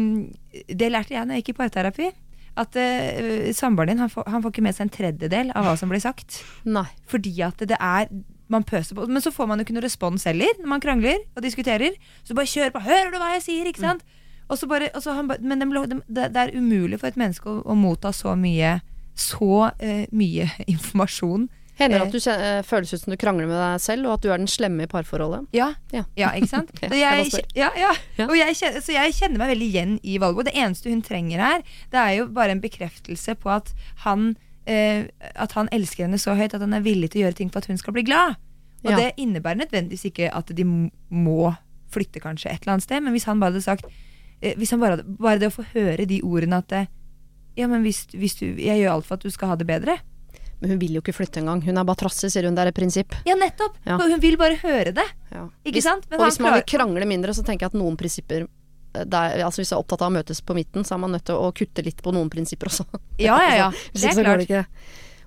S3: det lærte jeg når jeg gikk i parterapi. At uh, samboeren din han får, han får ikke med seg en tredjedel av hva som blir sagt.
S1: Nei.
S3: Fordi at det er man pøser på. Men så får man jo ikke noe respons heller når man krangler og diskuterer. Så bare kjør på. 'Hører du hva jeg sier?' ikke sant? Og så bare, og så han, men det, er umulig for et menneske å, å motta så mye så eh, mye informasjon.
S1: Hender det
S3: Eh.
S1: at du kjen- eh, føles ut som du krangler med deg selv, og at du er den slemme i parforholdet?
S3: Ja,
S1: Ja.
S3: ja ikke sant?
S1: Jeg
S3: ja, ja.
S1: Ja.
S3: Og jeg kjenner, så jeg kjenner meg veldig igjen i Valgo. Det eneste hun trenger her, det er jo bare en bekreftelse på at han, eh, at han elsker henne så høyt at han er villig til å gjøre ting for at hun skal bli glad. Og
S1: Ja.
S3: det innebærer nødvendigvis ikke at de må flytte kanskje et eller annet sted, men hvis han bare hadde sagt eh, hvis han bare, hadde, bare det å få høre de ordene at eh, ja, men hvis, hvis du, jeg gjør alt for at du skal ha det bedre.
S1: Men hun vil jo ikke flytte engang. Hun er bare trassig, sier hun. Det er et prinsipp.
S3: Ja, nettopp!
S1: Ja.
S3: Hun vil bare høre det.
S1: Ja.
S3: Ikke
S1: hvis,
S3: sant? Men
S1: og
S3: han
S1: hvis man vil krangle mindre, så tenker jeg at noen prinsipper der, altså Hvis jeg er opptatt av å møtes på midten, så er man nødt til å kutte litt på noen prinsipper også.
S3: Ja, ja, ja. Det er klart.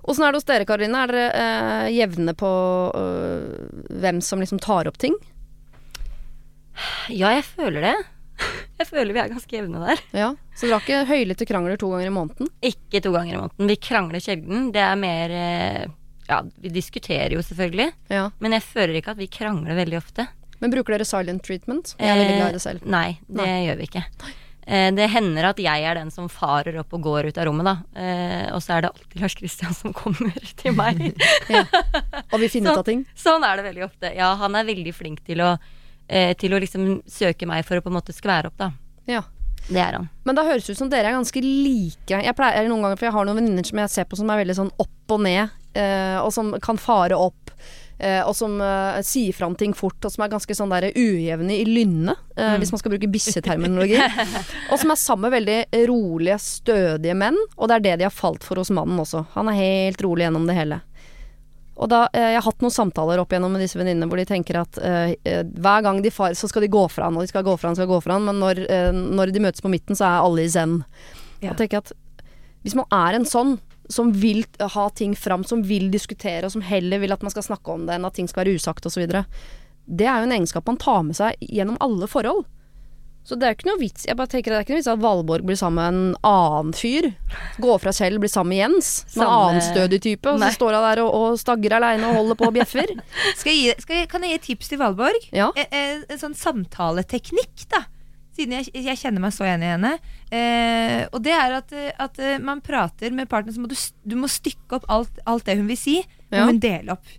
S1: Åssen er det hos dere, Karoline? Er dere eh, jevne på øh, hvem som liksom tar opp ting?
S2: Ja, jeg føler det. Jeg føler vi er ganske jevne der.
S1: Ja. Så dere har ikke høylytte krangler to ganger i måneden?
S2: Ikke to ganger i måneden. Vi krangler sjelden. Det er mer eh, Ja, vi diskuterer jo selvfølgelig,
S1: Ja.
S2: men jeg føler ikke at vi krangler veldig ofte.
S1: Men bruker dere silent treatment? Jeg er veldig glad i det selv.
S2: Eh, Nei, det
S1: Nei.
S2: gjør vi ikke. Eh, det hender at jeg er den som farer opp og går ut av rommet, da. Eh, og så er det alltid Lars Kristian som kommer til meg.
S1: Og vi finner ut av ting.
S2: Sånn er det veldig ofte. Ja, han er veldig flink til å, til å liksom søke meg for å på en måte skvære opp, da.
S1: Ja.
S2: Det er han.
S1: Men da høres det ut som dere er ganske like. Jeg pleier noen ganger, for jeg har noen venninner som jeg ser på som er veldig sånn opp og ned, eh, og som kan fare opp. Eh, og som eh, sier om ting fort, og som er ganske sånn der ujevne i lynnet, eh, hvis man skal bruke bisseterminologi. og som er sammen med veldig rolige, stødige menn, og det er det de har falt for hos mannen også. Han er helt rolig gjennom det hele. Og da, Jeg har hatt noen samtaler opp igjennom med disse venninnene hvor de tenker at eh, hver gang de far, så skal de gå fra han, og de skal gå fra han, skal gå fra han, men når, eh, når de møtes på midten, så er alle i zen.
S3: Ja.
S1: Og tenker at hvis man er en sånn som vil ha ting fram, som vil diskutere, og som heller vil at man skal snakke om det enn at ting skal være usagt osv., det er jo en egenskap man tar med seg gjennom alle forhold. Så det er jo ikke noe vits Jeg bare tenker det er ikke noe vits at Valborg blir sammen med en annen fyr. Går fra Kjell, blir sammen med Jens. Med en annen stødig type. Og
S2: Nei.
S1: så står hun der og, og stagger aleine og holder på og bjeffer.
S3: Skal jeg, gi- skal jeg, kan jeg gi et tips til Valborg?
S1: Ja.
S3: En, en, en sånn samtaleteknikk, da. Siden jeg, jeg kjenner meg så igjen i henne. Eh, og det er at, at eh, man prater med partneren, så må du, du må stykke opp alt, alt det hun vil si.
S1: Ja.
S3: hun dele opp.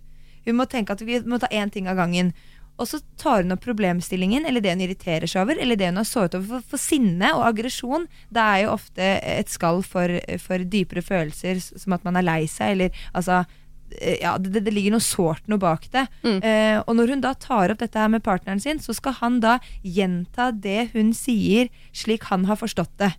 S3: Hun må tenke at vi må ta én ting av gangen. Og så tar hun opp problemstillingen, eller det hun irriterer seg over, eller det hun har såret over. For, for sinne og aggresjon, det er jo ofte et skall for, for dypere følelser, som at man er lei seg, eller altså ja, det, det ligger noe sårt noe bak det.
S1: Mm.
S3: Eh, og når hun da tar opp dette her med partneren sin, så skal han da gjenta det hun sier, slik han har forstått det.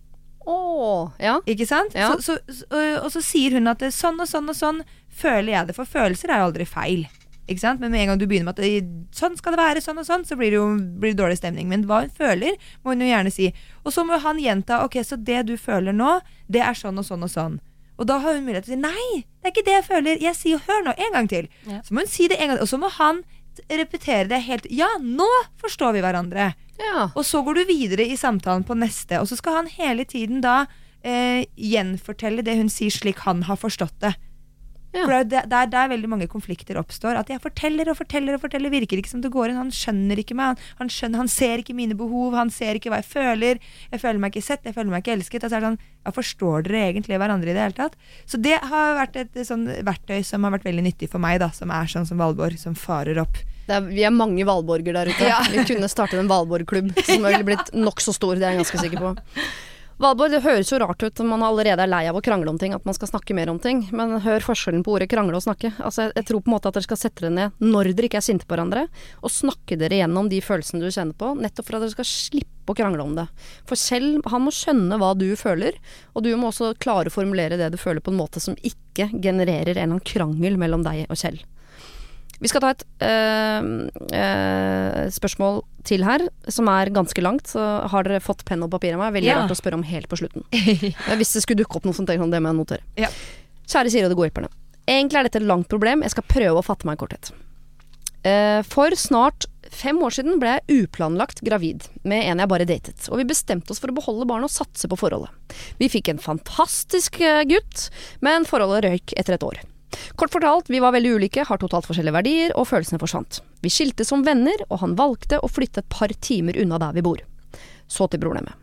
S1: Oh, ja.
S3: Ikke sant?
S1: Ja.
S3: Så, så, og- og så sier hun at det, sånn og sånn og sånn føler jeg det, for følelser er jo aldri feil. Ikke sant? Men med en gang du begynner med at sånn skal det være, sånn og sånn, så blir det jo blir det dårlig stemning. Men hva hun føler, må hun jo gjerne si. Og så må han gjenta ok, så det du føler nå, det er sånn og sånn og sånn. Og da har hun mulighet til å si nei, det er ikke det jeg føler. Jeg sier hør nå, en gang til.
S2: Ja.
S3: Så må hun si det en gang til. Og så må han repetere det helt Ja, nå forstår vi hverandre.
S1: ja.
S3: Og så går du videre i samtalen på neste, og så skal han hele tiden da eh, gjenfortelle det hun sier slik han har forstått det.
S1: Ja.
S3: For det er der, der veldig mange konflikter oppstår. At jeg forteller og forteller og forteller, virker ikke som det går inn. Han skjønner ikke meg, han, han, skjønner, han ser ikke mine behov, han ser ikke hva jeg føler. Jeg føler meg ikke sett, jeg føler meg ikke elsket. Altså er det sånn, ja, Forstår dere egentlig hverandre i det hele tatt? Så det har vært et sånn verktøy som har vært veldig nyttig for meg, da, som er sånn som Valborg, som farer opp.
S1: Det er, vi er mange Valborger der ute. Vi kunne startet en Valborg-klubb som ville blitt nokså stor, det er jeg ganske sikker på. Valborg, det høres jo rart ut når man allerede er lei av å krangle om ting, at man skal snakke mer om ting. Men hør forskjellen på ordet krangle og snakke. Altså, jeg, jeg tror på en måte at dere skal sette dere ned når dere ikke er sinte på hverandre, og snakke dere gjennom de følelsene du kjenner på, nettopp for at dere skal slippe å krangle om det. For selv han må skjønne hva du føler, og du må også klare å formulere det du føler på en måte som ikke genererer en eller annen krangel mellom deg og Kjell. Vi skal ta et øh, øh, spørsmål til her, som er ganske langt. Så har dere fått penn og papir av meg. Veldig
S3: Ja.
S1: rart å spørre om helt på slutten. Hvis det skulle dukke opp noe sånt, det må jeg notere.
S3: Ja.
S1: Kjære Siri og de gode hjelperne. Egentlig er dette et langt problem. Jeg skal prøve å fatte meg i korthet. Eh, for snart fem år siden ble jeg uplanlagt gravid med en jeg bare datet, og vi bestemte oss for å beholde barnet og satse på forholdet. Vi fikk en fantastisk gutt, men forholdet røyk etter et år. Kort fortalt, vi var veldig ulike, har totalt forskjellige verdier, og følelsene forsvant. Vi skilte som venner, og han valgte å flytte et par timer unna der vi bor. Så til problemet.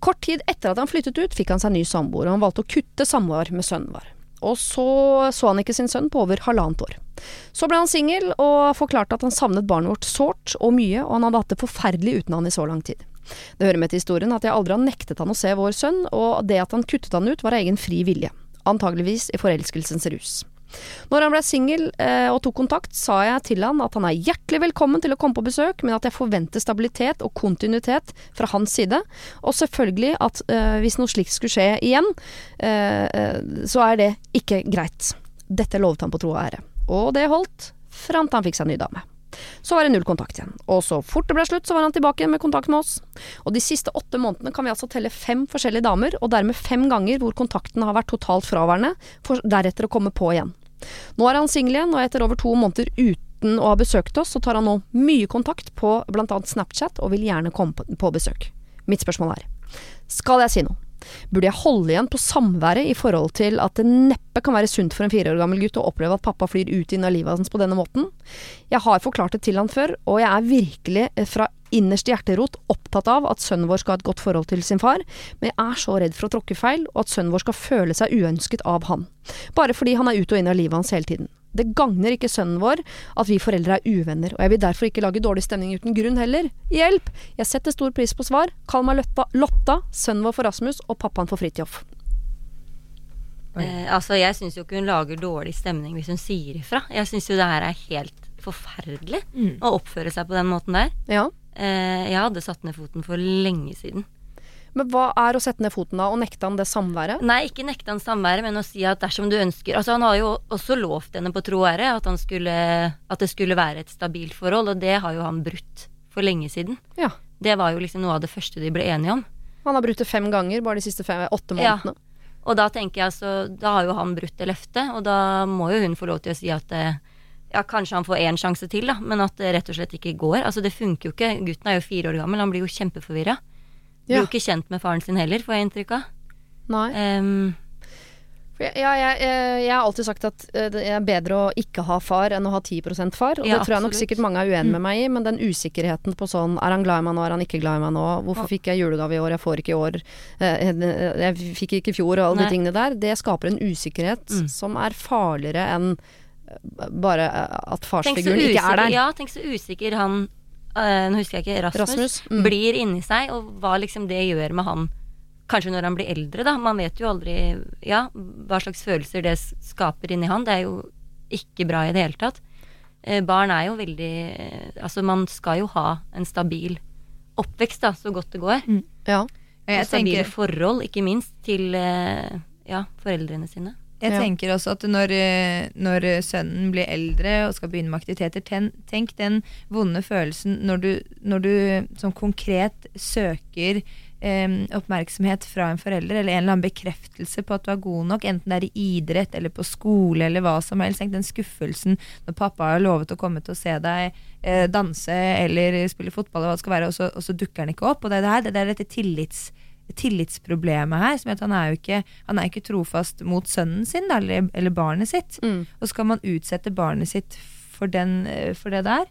S1: Kort tid etter at han flyttet ut, fikk han seg ny samboer, og han valgte å kutte samvær med sønnen vår. Og så så han ikke sin sønn på over halvannet år. Så ble han singel og forklarte at han savnet barnet vårt sårt og mye, og han hadde hatt det forferdelig uten han i så lang tid. Det hører med til historien at jeg aldri har nektet han å se vår sønn, og det at han kuttet han ut var av egen fri vilje. Antageligvis i forelskelsens rus. Når han ble singel eh, og tok kontakt, sa jeg til han at han er hjertelig velkommen til å komme på besøk, men at jeg forventer stabilitet og kontinuitet fra hans side, og selvfølgelig at eh, hvis noe slikt skulle skje igjen, eh, så er det ikke greit. Dette lovet han på tro og ære. Og det holdt, fram til han fikk seg ny dame. Så var det null kontakt igjen. Og så fort det ble slutt, så var han tilbake med kontakt med oss. Og de siste åtte månedene kan vi altså telle fem forskjellige damer, og dermed fem ganger hvor kontakten har vært totalt fraværende, for deretter å komme på igjen. Nå er han singel igjen, og etter over to måneder uten å ha besøkt oss, så tar han nå mye kontakt på annet Snapchat, og vil gjerne komme på besøk. Mitt spørsmål er, skal jeg si noe? Burde jeg holde igjen på samværet i forhold til at det neppe kan være sunt for en fire år gammel gutt å oppleve at pappa flyr ut inn av livet hans på denne måten? Jeg har forklart det til han før, og jeg er virkelig eh, fra innerst i hjerterot opptatt av at sønnen vår skal ha et godt forhold til sin far, men jeg er så redd for å tråkke feil, og at sønnen vår skal føle seg uønsket av han. Bare fordi han er ut og inn av livet hans hele tiden. Det gagner ikke sønnen vår at vi foreldre er uvenner, og jeg vil derfor ikke lage dårlig stemning uten grunn heller. Hjelp! Jeg setter stor pris på svar. Kall meg Lotta, Lotta sønnen vår for Rasmus og pappaen for Fridtjof.
S2: Eh, altså, jeg syns jo ikke hun lager dårlig stemning hvis hun sier ifra. Jeg syns jo det her er helt forferdelig
S3: Mm.
S2: å oppføre seg på den måten der.
S1: Ja.
S2: Eh, jeg hadde satt ned foten for lenge siden.
S1: Men hva er å sette ned foten da, og nekte han det samværet?
S2: Nei, ikke nekte han samværet, men å si at dersom du ønsker Altså, han har jo også lovt henne på tro og ære at, skulle, at det skulle være et stabilt forhold, og det har jo han brutt for lenge siden.
S1: Ja.
S2: Det var jo liksom noe av det første de ble enige om.
S1: Han har brutt det fem ganger bare de siste fem, åtte
S2: Ja. Og da tenker jeg altså Da har jo han brutt det løftet, og da må jo hun få lov til å si at eh, ja, kanskje han får én sjanse til, da, men at det rett og slett ikke går. Altså, det funker jo ikke. Gutten er jo fire år gammel, han blir jo kjempeforvirra. Blir
S1: Ja.
S2: jo ikke kjent med faren sin heller, får jeg inntrykk av.
S1: Nei. Um, ja, jeg, jeg, jeg har alltid sagt at eh, det er bedre å ikke ha far enn å ha 10% far. Og
S2: Ja,
S1: det tror jeg nok
S2: absolutt.
S1: sikkert mange er uenig med meg i, men den usikkerheten på sånn Er han glad i meg nå, er han ikke glad i meg nå? Hvorfor fikk jeg julegave i år, jeg får ikke i år. eh, Jeg fikk ikke i fjor, og alle
S2: Nei.
S1: de tingene der. Det skaper en usikkerhet
S2: Mm.
S1: som er farligere enn eh, bare eh, at farsfiguren ikke er der.
S2: ja, tenk så usikker han eh, Nå husker jeg ikke, Rasmus,
S1: Rasmus, mm.
S2: blir inni seg, og hva liksom det gjør med han Kanskje når han blir eldre, da. Man vet jo aldri ja, hva slags følelser det skaper inni han. Det er jo ikke bra i det hele tatt. Eh, barn er jo veldig eh, Altså, man skal jo ha en stabil oppvekst, da, så godt det går.
S1: Ja.
S3: Jeg
S2: og stabile
S3: tenker,
S2: forhold, ikke minst, til eh, ja, foreldrene sine.
S3: Jeg
S1: Ja.
S3: tenker også at når, eh, når sønnen blir eldre og skal begynne med aktiviteter, ten, tenk den vonde følelsen når du, når du sånn konkret søker eh, oppmerksomhet fra en forelder, eller en eller annen bekreftelse på at du er god nok, enten det er i idrett eller på skole eller hva som helst. Tenk den skuffelsen når pappa har lovet å komme til å se deg eh, danse eller spille fotball, og, hva være, og så, og så dukker han ikke opp. Og det er, det her, det er dette tillits tillitsproblemet her. Som er at han er jo ikke, han er ikke trofast mot sønnen sin da, eller, eller barnet sitt.
S1: Mm.
S3: Og skal man utsette barnet sitt for, den, eh, for det der?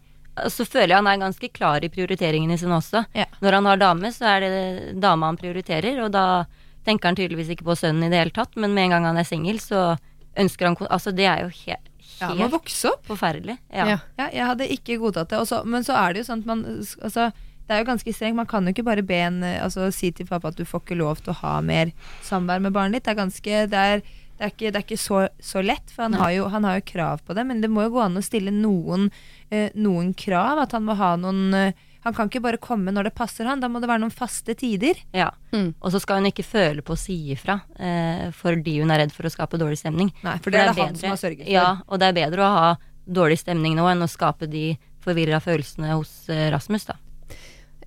S2: Så føler jeg han er ganske klar i prioriteringene sine også.
S3: Ja.
S2: Når han har dame, så er det dama han prioriterer, og da tenker han tydeligvis ikke på sønnen i det hele tatt, men med en gang han er singel, så ønsker han Altså, det er jo he
S3: Ja, man
S2: helt
S3: vokse opp.
S2: forferdelig. Ja.
S1: Ja.
S3: Ja, jeg hadde ikke godtatt det. Også, men så er det jo sånn at man altså, Det er jo ganske strengt. Man kan jo ikke bare be en altså, si til pappa at du får ikke lov til å ha mer samvær med barnet ditt. Det er ganske Det er, det er ikke, det er ikke så, så lett, for han har, jo, han har jo krav på det. Men det må jo gå an å stille noen, eh, noen krav. At han må ha noen eh, Han kan ikke bare komme når det passer han, da må det være noen faste tider.
S2: Ja.
S1: Mm.
S2: Og så skal hun ikke føle på å si ifra eh, fordi hun er redd for å skape dårlig stemning.
S3: Nei, for det er det han
S2: bedre-
S3: som har sørget for.
S2: Ja, og det er bedre å ha dårlig stemning nå enn å skape de forvirra følelsene hos eh, Rasmus, da.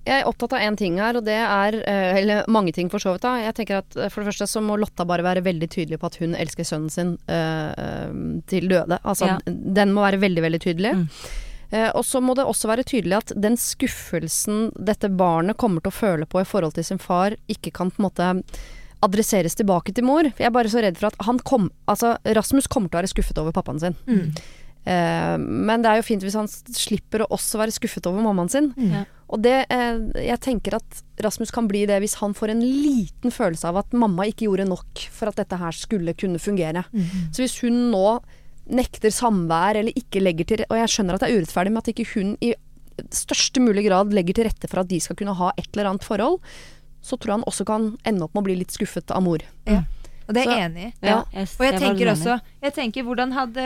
S1: Jeg er opptatt av én ting her, og det er eh, Eller mange ting, for så vidt. da Jeg tenker at eh, For det første så må Lotta bare være veldig tydelig på at hun elsker sønnen sin eh, til døde. Altså,
S2: Ja.
S1: den må være veldig, veldig tydelig.
S2: Mm.
S1: Eh, og så må det også være tydelig at den skuffelsen dette barnet kommer til å føle på i forhold til sin far, ikke kan på en måte adresseres tilbake til mor. For jeg er bare så redd for at han kom Altså, Rasmus kommer til å være skuffet over pappaen sin. Eh, men det er jo fint hvis han slipper å også være skuffet over mammaen sin.
S2: Mm.
S1: Og det, eh, jeg tenker at Rasmus kan bli det hvis han får en liten følelse av at mamma ikke gjorde nok for at dette her skulle kunne fungere. Så hvis hun nå nekter samvær eller ikke legger til Og jeg skjønner at det er urettferdig, men at ikke hun i største mulig grad legger til rette for at de skal kunne ha et eller annet forhold, så tror jeg han også kan ende opp med å bli litt skuffet av mor.
S3: Og det er jeg enig i.
S1: Ja.
S2: jeg
S3: Og jeg tenker også Jeg tenker hvordan hadde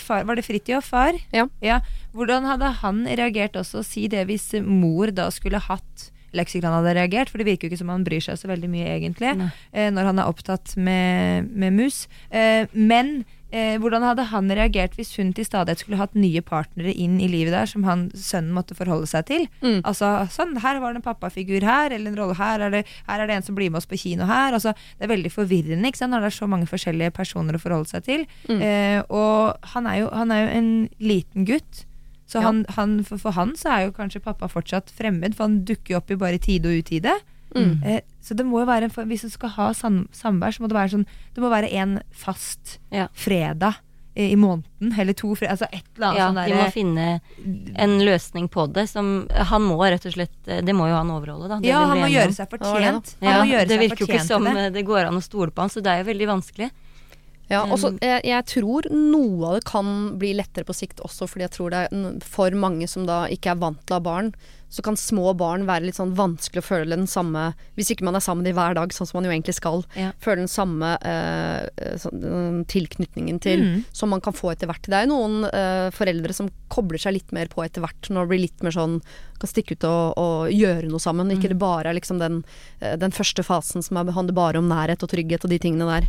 S3: far Var det Fridtjof far?
S1: Ja.
S3: Hvordan hadde han reagert også? Si det hvis mor da skulle hatt han hadde reagert, for det virker jo ikke som han bryr seg så veldig mye, egentlig, eh, når han er opptatt med, med mus. Eh, men eh, hvordan hadde han reagert hvis hun til stadighet skulle hatt nye partnere inn i livet der, som han, sønnen måtte forholde seg til?
S1: Mm.
S3: Altså, sånn, her var det en pappafigur her, eller en rolle her, er det, her er det en som blir med oss på kino her. Altså, det er veldig forvirrende ikke sant, når det er så mange forskjellige personer å forholde seg til.
S1: Mm.
S3: Eh, og han er, jo, han er jo en liten gutt. Så
S1: Ja.
S3: han, han, for, for han så er jo kanskje pappa fortsatt fremmed, for han dukker jo opp i bare tide og utide.
S1: Mm.
S3: Eh, så det må jo være en Hvis du skal ha sam samvær, så må det være sånn Det må være en fast
S2: Ja.
S3: fredag eh, i måneden, eller to fredag, altså et eller annet
S2: Ja,
S3: sånn
S2: de må finne en løsning på det som Han må rett og slett Det må jo han overholde, da. Det
S3: Ja, han må gjøre seg
S1: Ja, det det.
S3: Han må gjøre
S2: det virker jo ikke som
S3: det.
S2: det går an å stole på han, så det er jo veldig vanskelig.
S1: Ja, og så
S2: Mm.
S1: jeg, jeg tror noe av det kan bli lettere på sikt også, fordi jeg tror det er for mange som da ikke er vant til å ha barn, så kan små barn være litt sånn vanskelig å føle den samme Hvis ikke man er sammen dem hver dag, sånn som man jo egentlig skal,
S2: Ja.
S1: føle den samme eh, sånn, tilknytningen til
S3: Mm.
S1: som man kan få etter hvert. Det er jo noen eh, foreldre som kobler seg litt mer på etter hvert, når det blir litt mer sånn kan stikke ut og, og gjøre noe sammen. Ikke det bare er liksom den, eh, den første fasen som er, handler bare om nærhet og trygghet og de tingene der.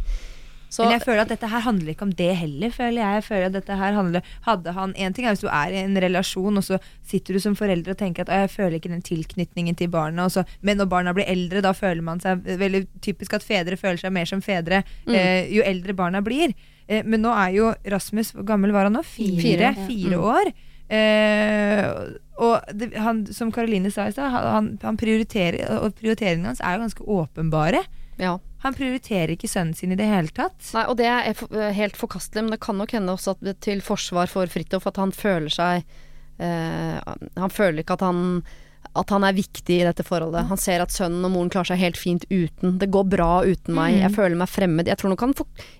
S1: Så,
S3: Men jeg føler at dette her handler ikke om det heller, føler jeg. jeg føler at dette her handler Hadde han En ting er hvis du er i en relasjon, og så sitter du som forelder og tenker at jeg føler ikke den tilknytningen til barna. og så, men når barna blir eldre, da føler man seg Veldig typisk at fedre føler seg mer som fedre eh, jo eldre barna blir. Eh, men nå er jo Rasmus Hvor gammel var han nå? Fire?
S1: Fire,
S3: Fire,
S1: ja. Mm.
S3: år. Eh, og det, han, som Karoline sa i stad, han, han prioriterer Og prioriteringene hans er jo ganske åpenbare.
S1: ja.
S3: Han prioriterer ikke sønnen sin i det hele tatt.
S1: Nei, og det er eh, helt forkastelig, men det kan nok hende også at til forsvar for Fridtjof at han føler seg eh, Han føler ikke at han at han er viktig i dette forholdet. Han ser at sønnen og moren klarer seg helt fint uten. Det går bra uten meg. Jeg føler meg fremmed. Jeg tror nok han,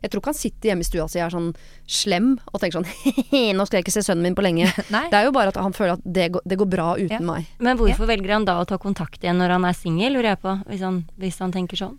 S1: jeg tror ikke han sitter hjemme i stua si og er sånn slem og tenker sånn Nå skal jeg ikke se sønnen min på lenge.
S3: Nei.
S1: Det er jo bare at han føler at det går, det går bra uten
S3: Ja.
S1: meg.
S2: Men hvorfor velger han da å ta kontakt igjen når han er singel, lurer jeg på, hvis han, hvis han tenker sånn?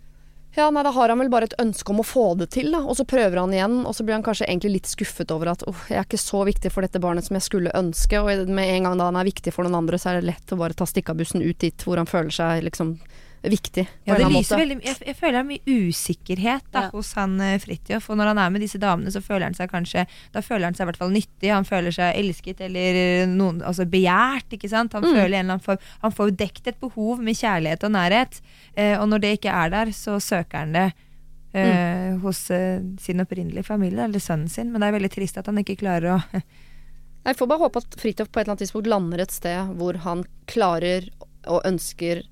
S1: Ja, nei, da har han vel bare et ønske om å få det til, da. Og så prøver han igjen, og så blir han kanskje egentlig litt skuffet over at uff, jeg er ikke så viktig for dette barnet som jeg skulle ønske. Og med en gang da han er viktig for noen andre, så er det lett å bare ta stikkabussen ut dit hvor han føler seg liksom viktig.
S3: Ja, det lyser veldig, jeg, jeg føler det er mye usikkerhet da,
S2: Ja.
S3: hos han eh, Fridtjof. Og når han er med disse damene, så føler han seg kanskje Da føler han seg i hvert fall nyttig. Han føler seg elsket eller eh, noen, altså begjært. ikke sant? Han
S1: Mm.
S3: føler en eller annen form Han får jo dekt et behov med kjærlighet og nærhet. Eh, og når det ikke er der, så søker han det. eh, Hos eh, sin opprinnelige familie, eller sønnen sin. Men det er veldig trist at han ikke klarer å
S1: Jeg får bare håpe at Fridtjof på et eller annet tidspunkt lander et sted hvor han klarer og ønsker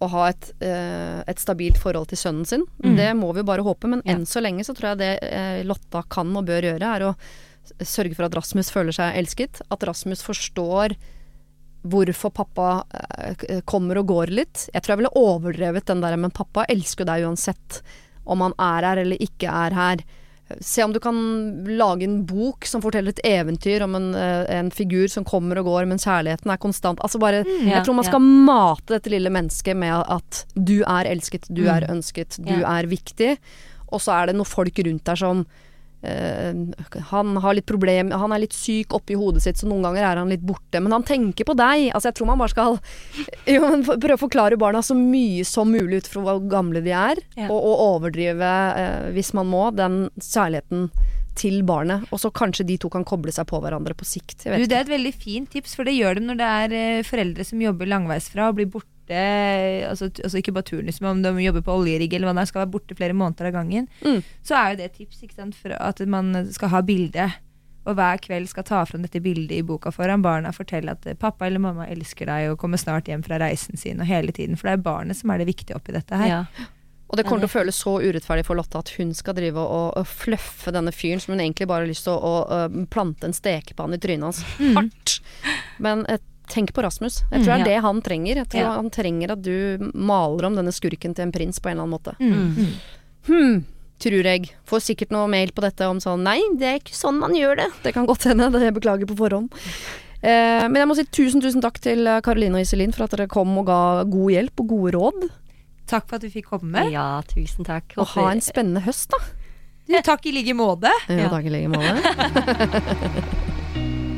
S1: å ha et, eh, et stabilt forhold til sønnen sin.
S3: Mm.
S1: Det må vi jo bare håpe, men
S3: Ja.
S1: enn så lenge så tror jeg det eh, Lotta kan og bør gjøre, er å sørge for at Rasmus føler seg elsket. At Rasmus forstår hvorfor pappa eh, kommer og går litt. Jeg tror jeg ville overdrevet den der, men pappa elsker deg uansett om han er her eller ikke er her. Se om du kan lage en bok som forteller et eventyr om en, eh, en figur som kommer og går, men kjærligheten er konstant. Altså bare,
S2: ja,
S1: jeg tror man
S2: ja.
S1: skal mate dette lille mennesket med at du er elsket, du er ønsket, du
S2: Ja.
S1: er viktig. Og så er det noen folk rundt der som eh, Han har litt problem Han er litt syk oppi hodet sitt, så noen ganger er han litt borte. Men han tenker på deg. Altså, jeg tror man bare skal jo, prøve å forklare barna så mye som mulig ut fra hvor gamle de er,
S2: Ja.
S1: og, og overdrive, uh, hvis man må, den særligheten til barnet. Og så kanskje de to kan koble seg på hverandre på sikt.
S3: Du, det er et veldig fint tips, for det gjør de når det er eh, foreldre som jobber langveisfra og blir borte. Altså, altså ikke bare turnus, men om de jobber på oljerigg eller hva det er, skal være borte flere måneder av gangen.
S1: Mm.
S3: Så er jo det et tips ikke sant, for at man skal ha bilde. Og hver kveld skal ta fram dette bildet i boka foran barna og fortelle at pappa eller mamma elsker deg og kommer snart hjem fra reisen sin. Og hele tiden, For det er barnet som er det viktige oppi dette her.
S2: Ja.
S1: Og det kommer til å føles så urettferdig for Lotte at hun skal drive og, og fluffe denne fyren som hun egentlig bare har lyst til å, å, å plante en stekepanne i trynet hans. Hardt. Men eh, tenk på Rasmus. Jeg tror det er
S2: Mm, ja.
S1: det han trenger. Jeg tror
S2: Ja.
S1: han trenger at du maler om denne skurken til en prins på en eller annen måte.
S3: Mm. Mm.
S1: Hm, tror jeg. Får sikkert noe mail på dette om sånn Nei, det er ikke sånn man gjør det. Det kan godt hende. Det jeg beklager på forhånd. Eh, men jeg må si tusen, tusen takk til eh, Karoline og Iselin for at dere kom og ga god hjelp og gode råd.
S3: Takk for at du fikk komme.
S2: ja, tusen takk.
S1: Og ha en spennende høst, da.
S3: Du, takk i like måte.
S1: Ja,
S2: Ja.
S1: takk i like måte.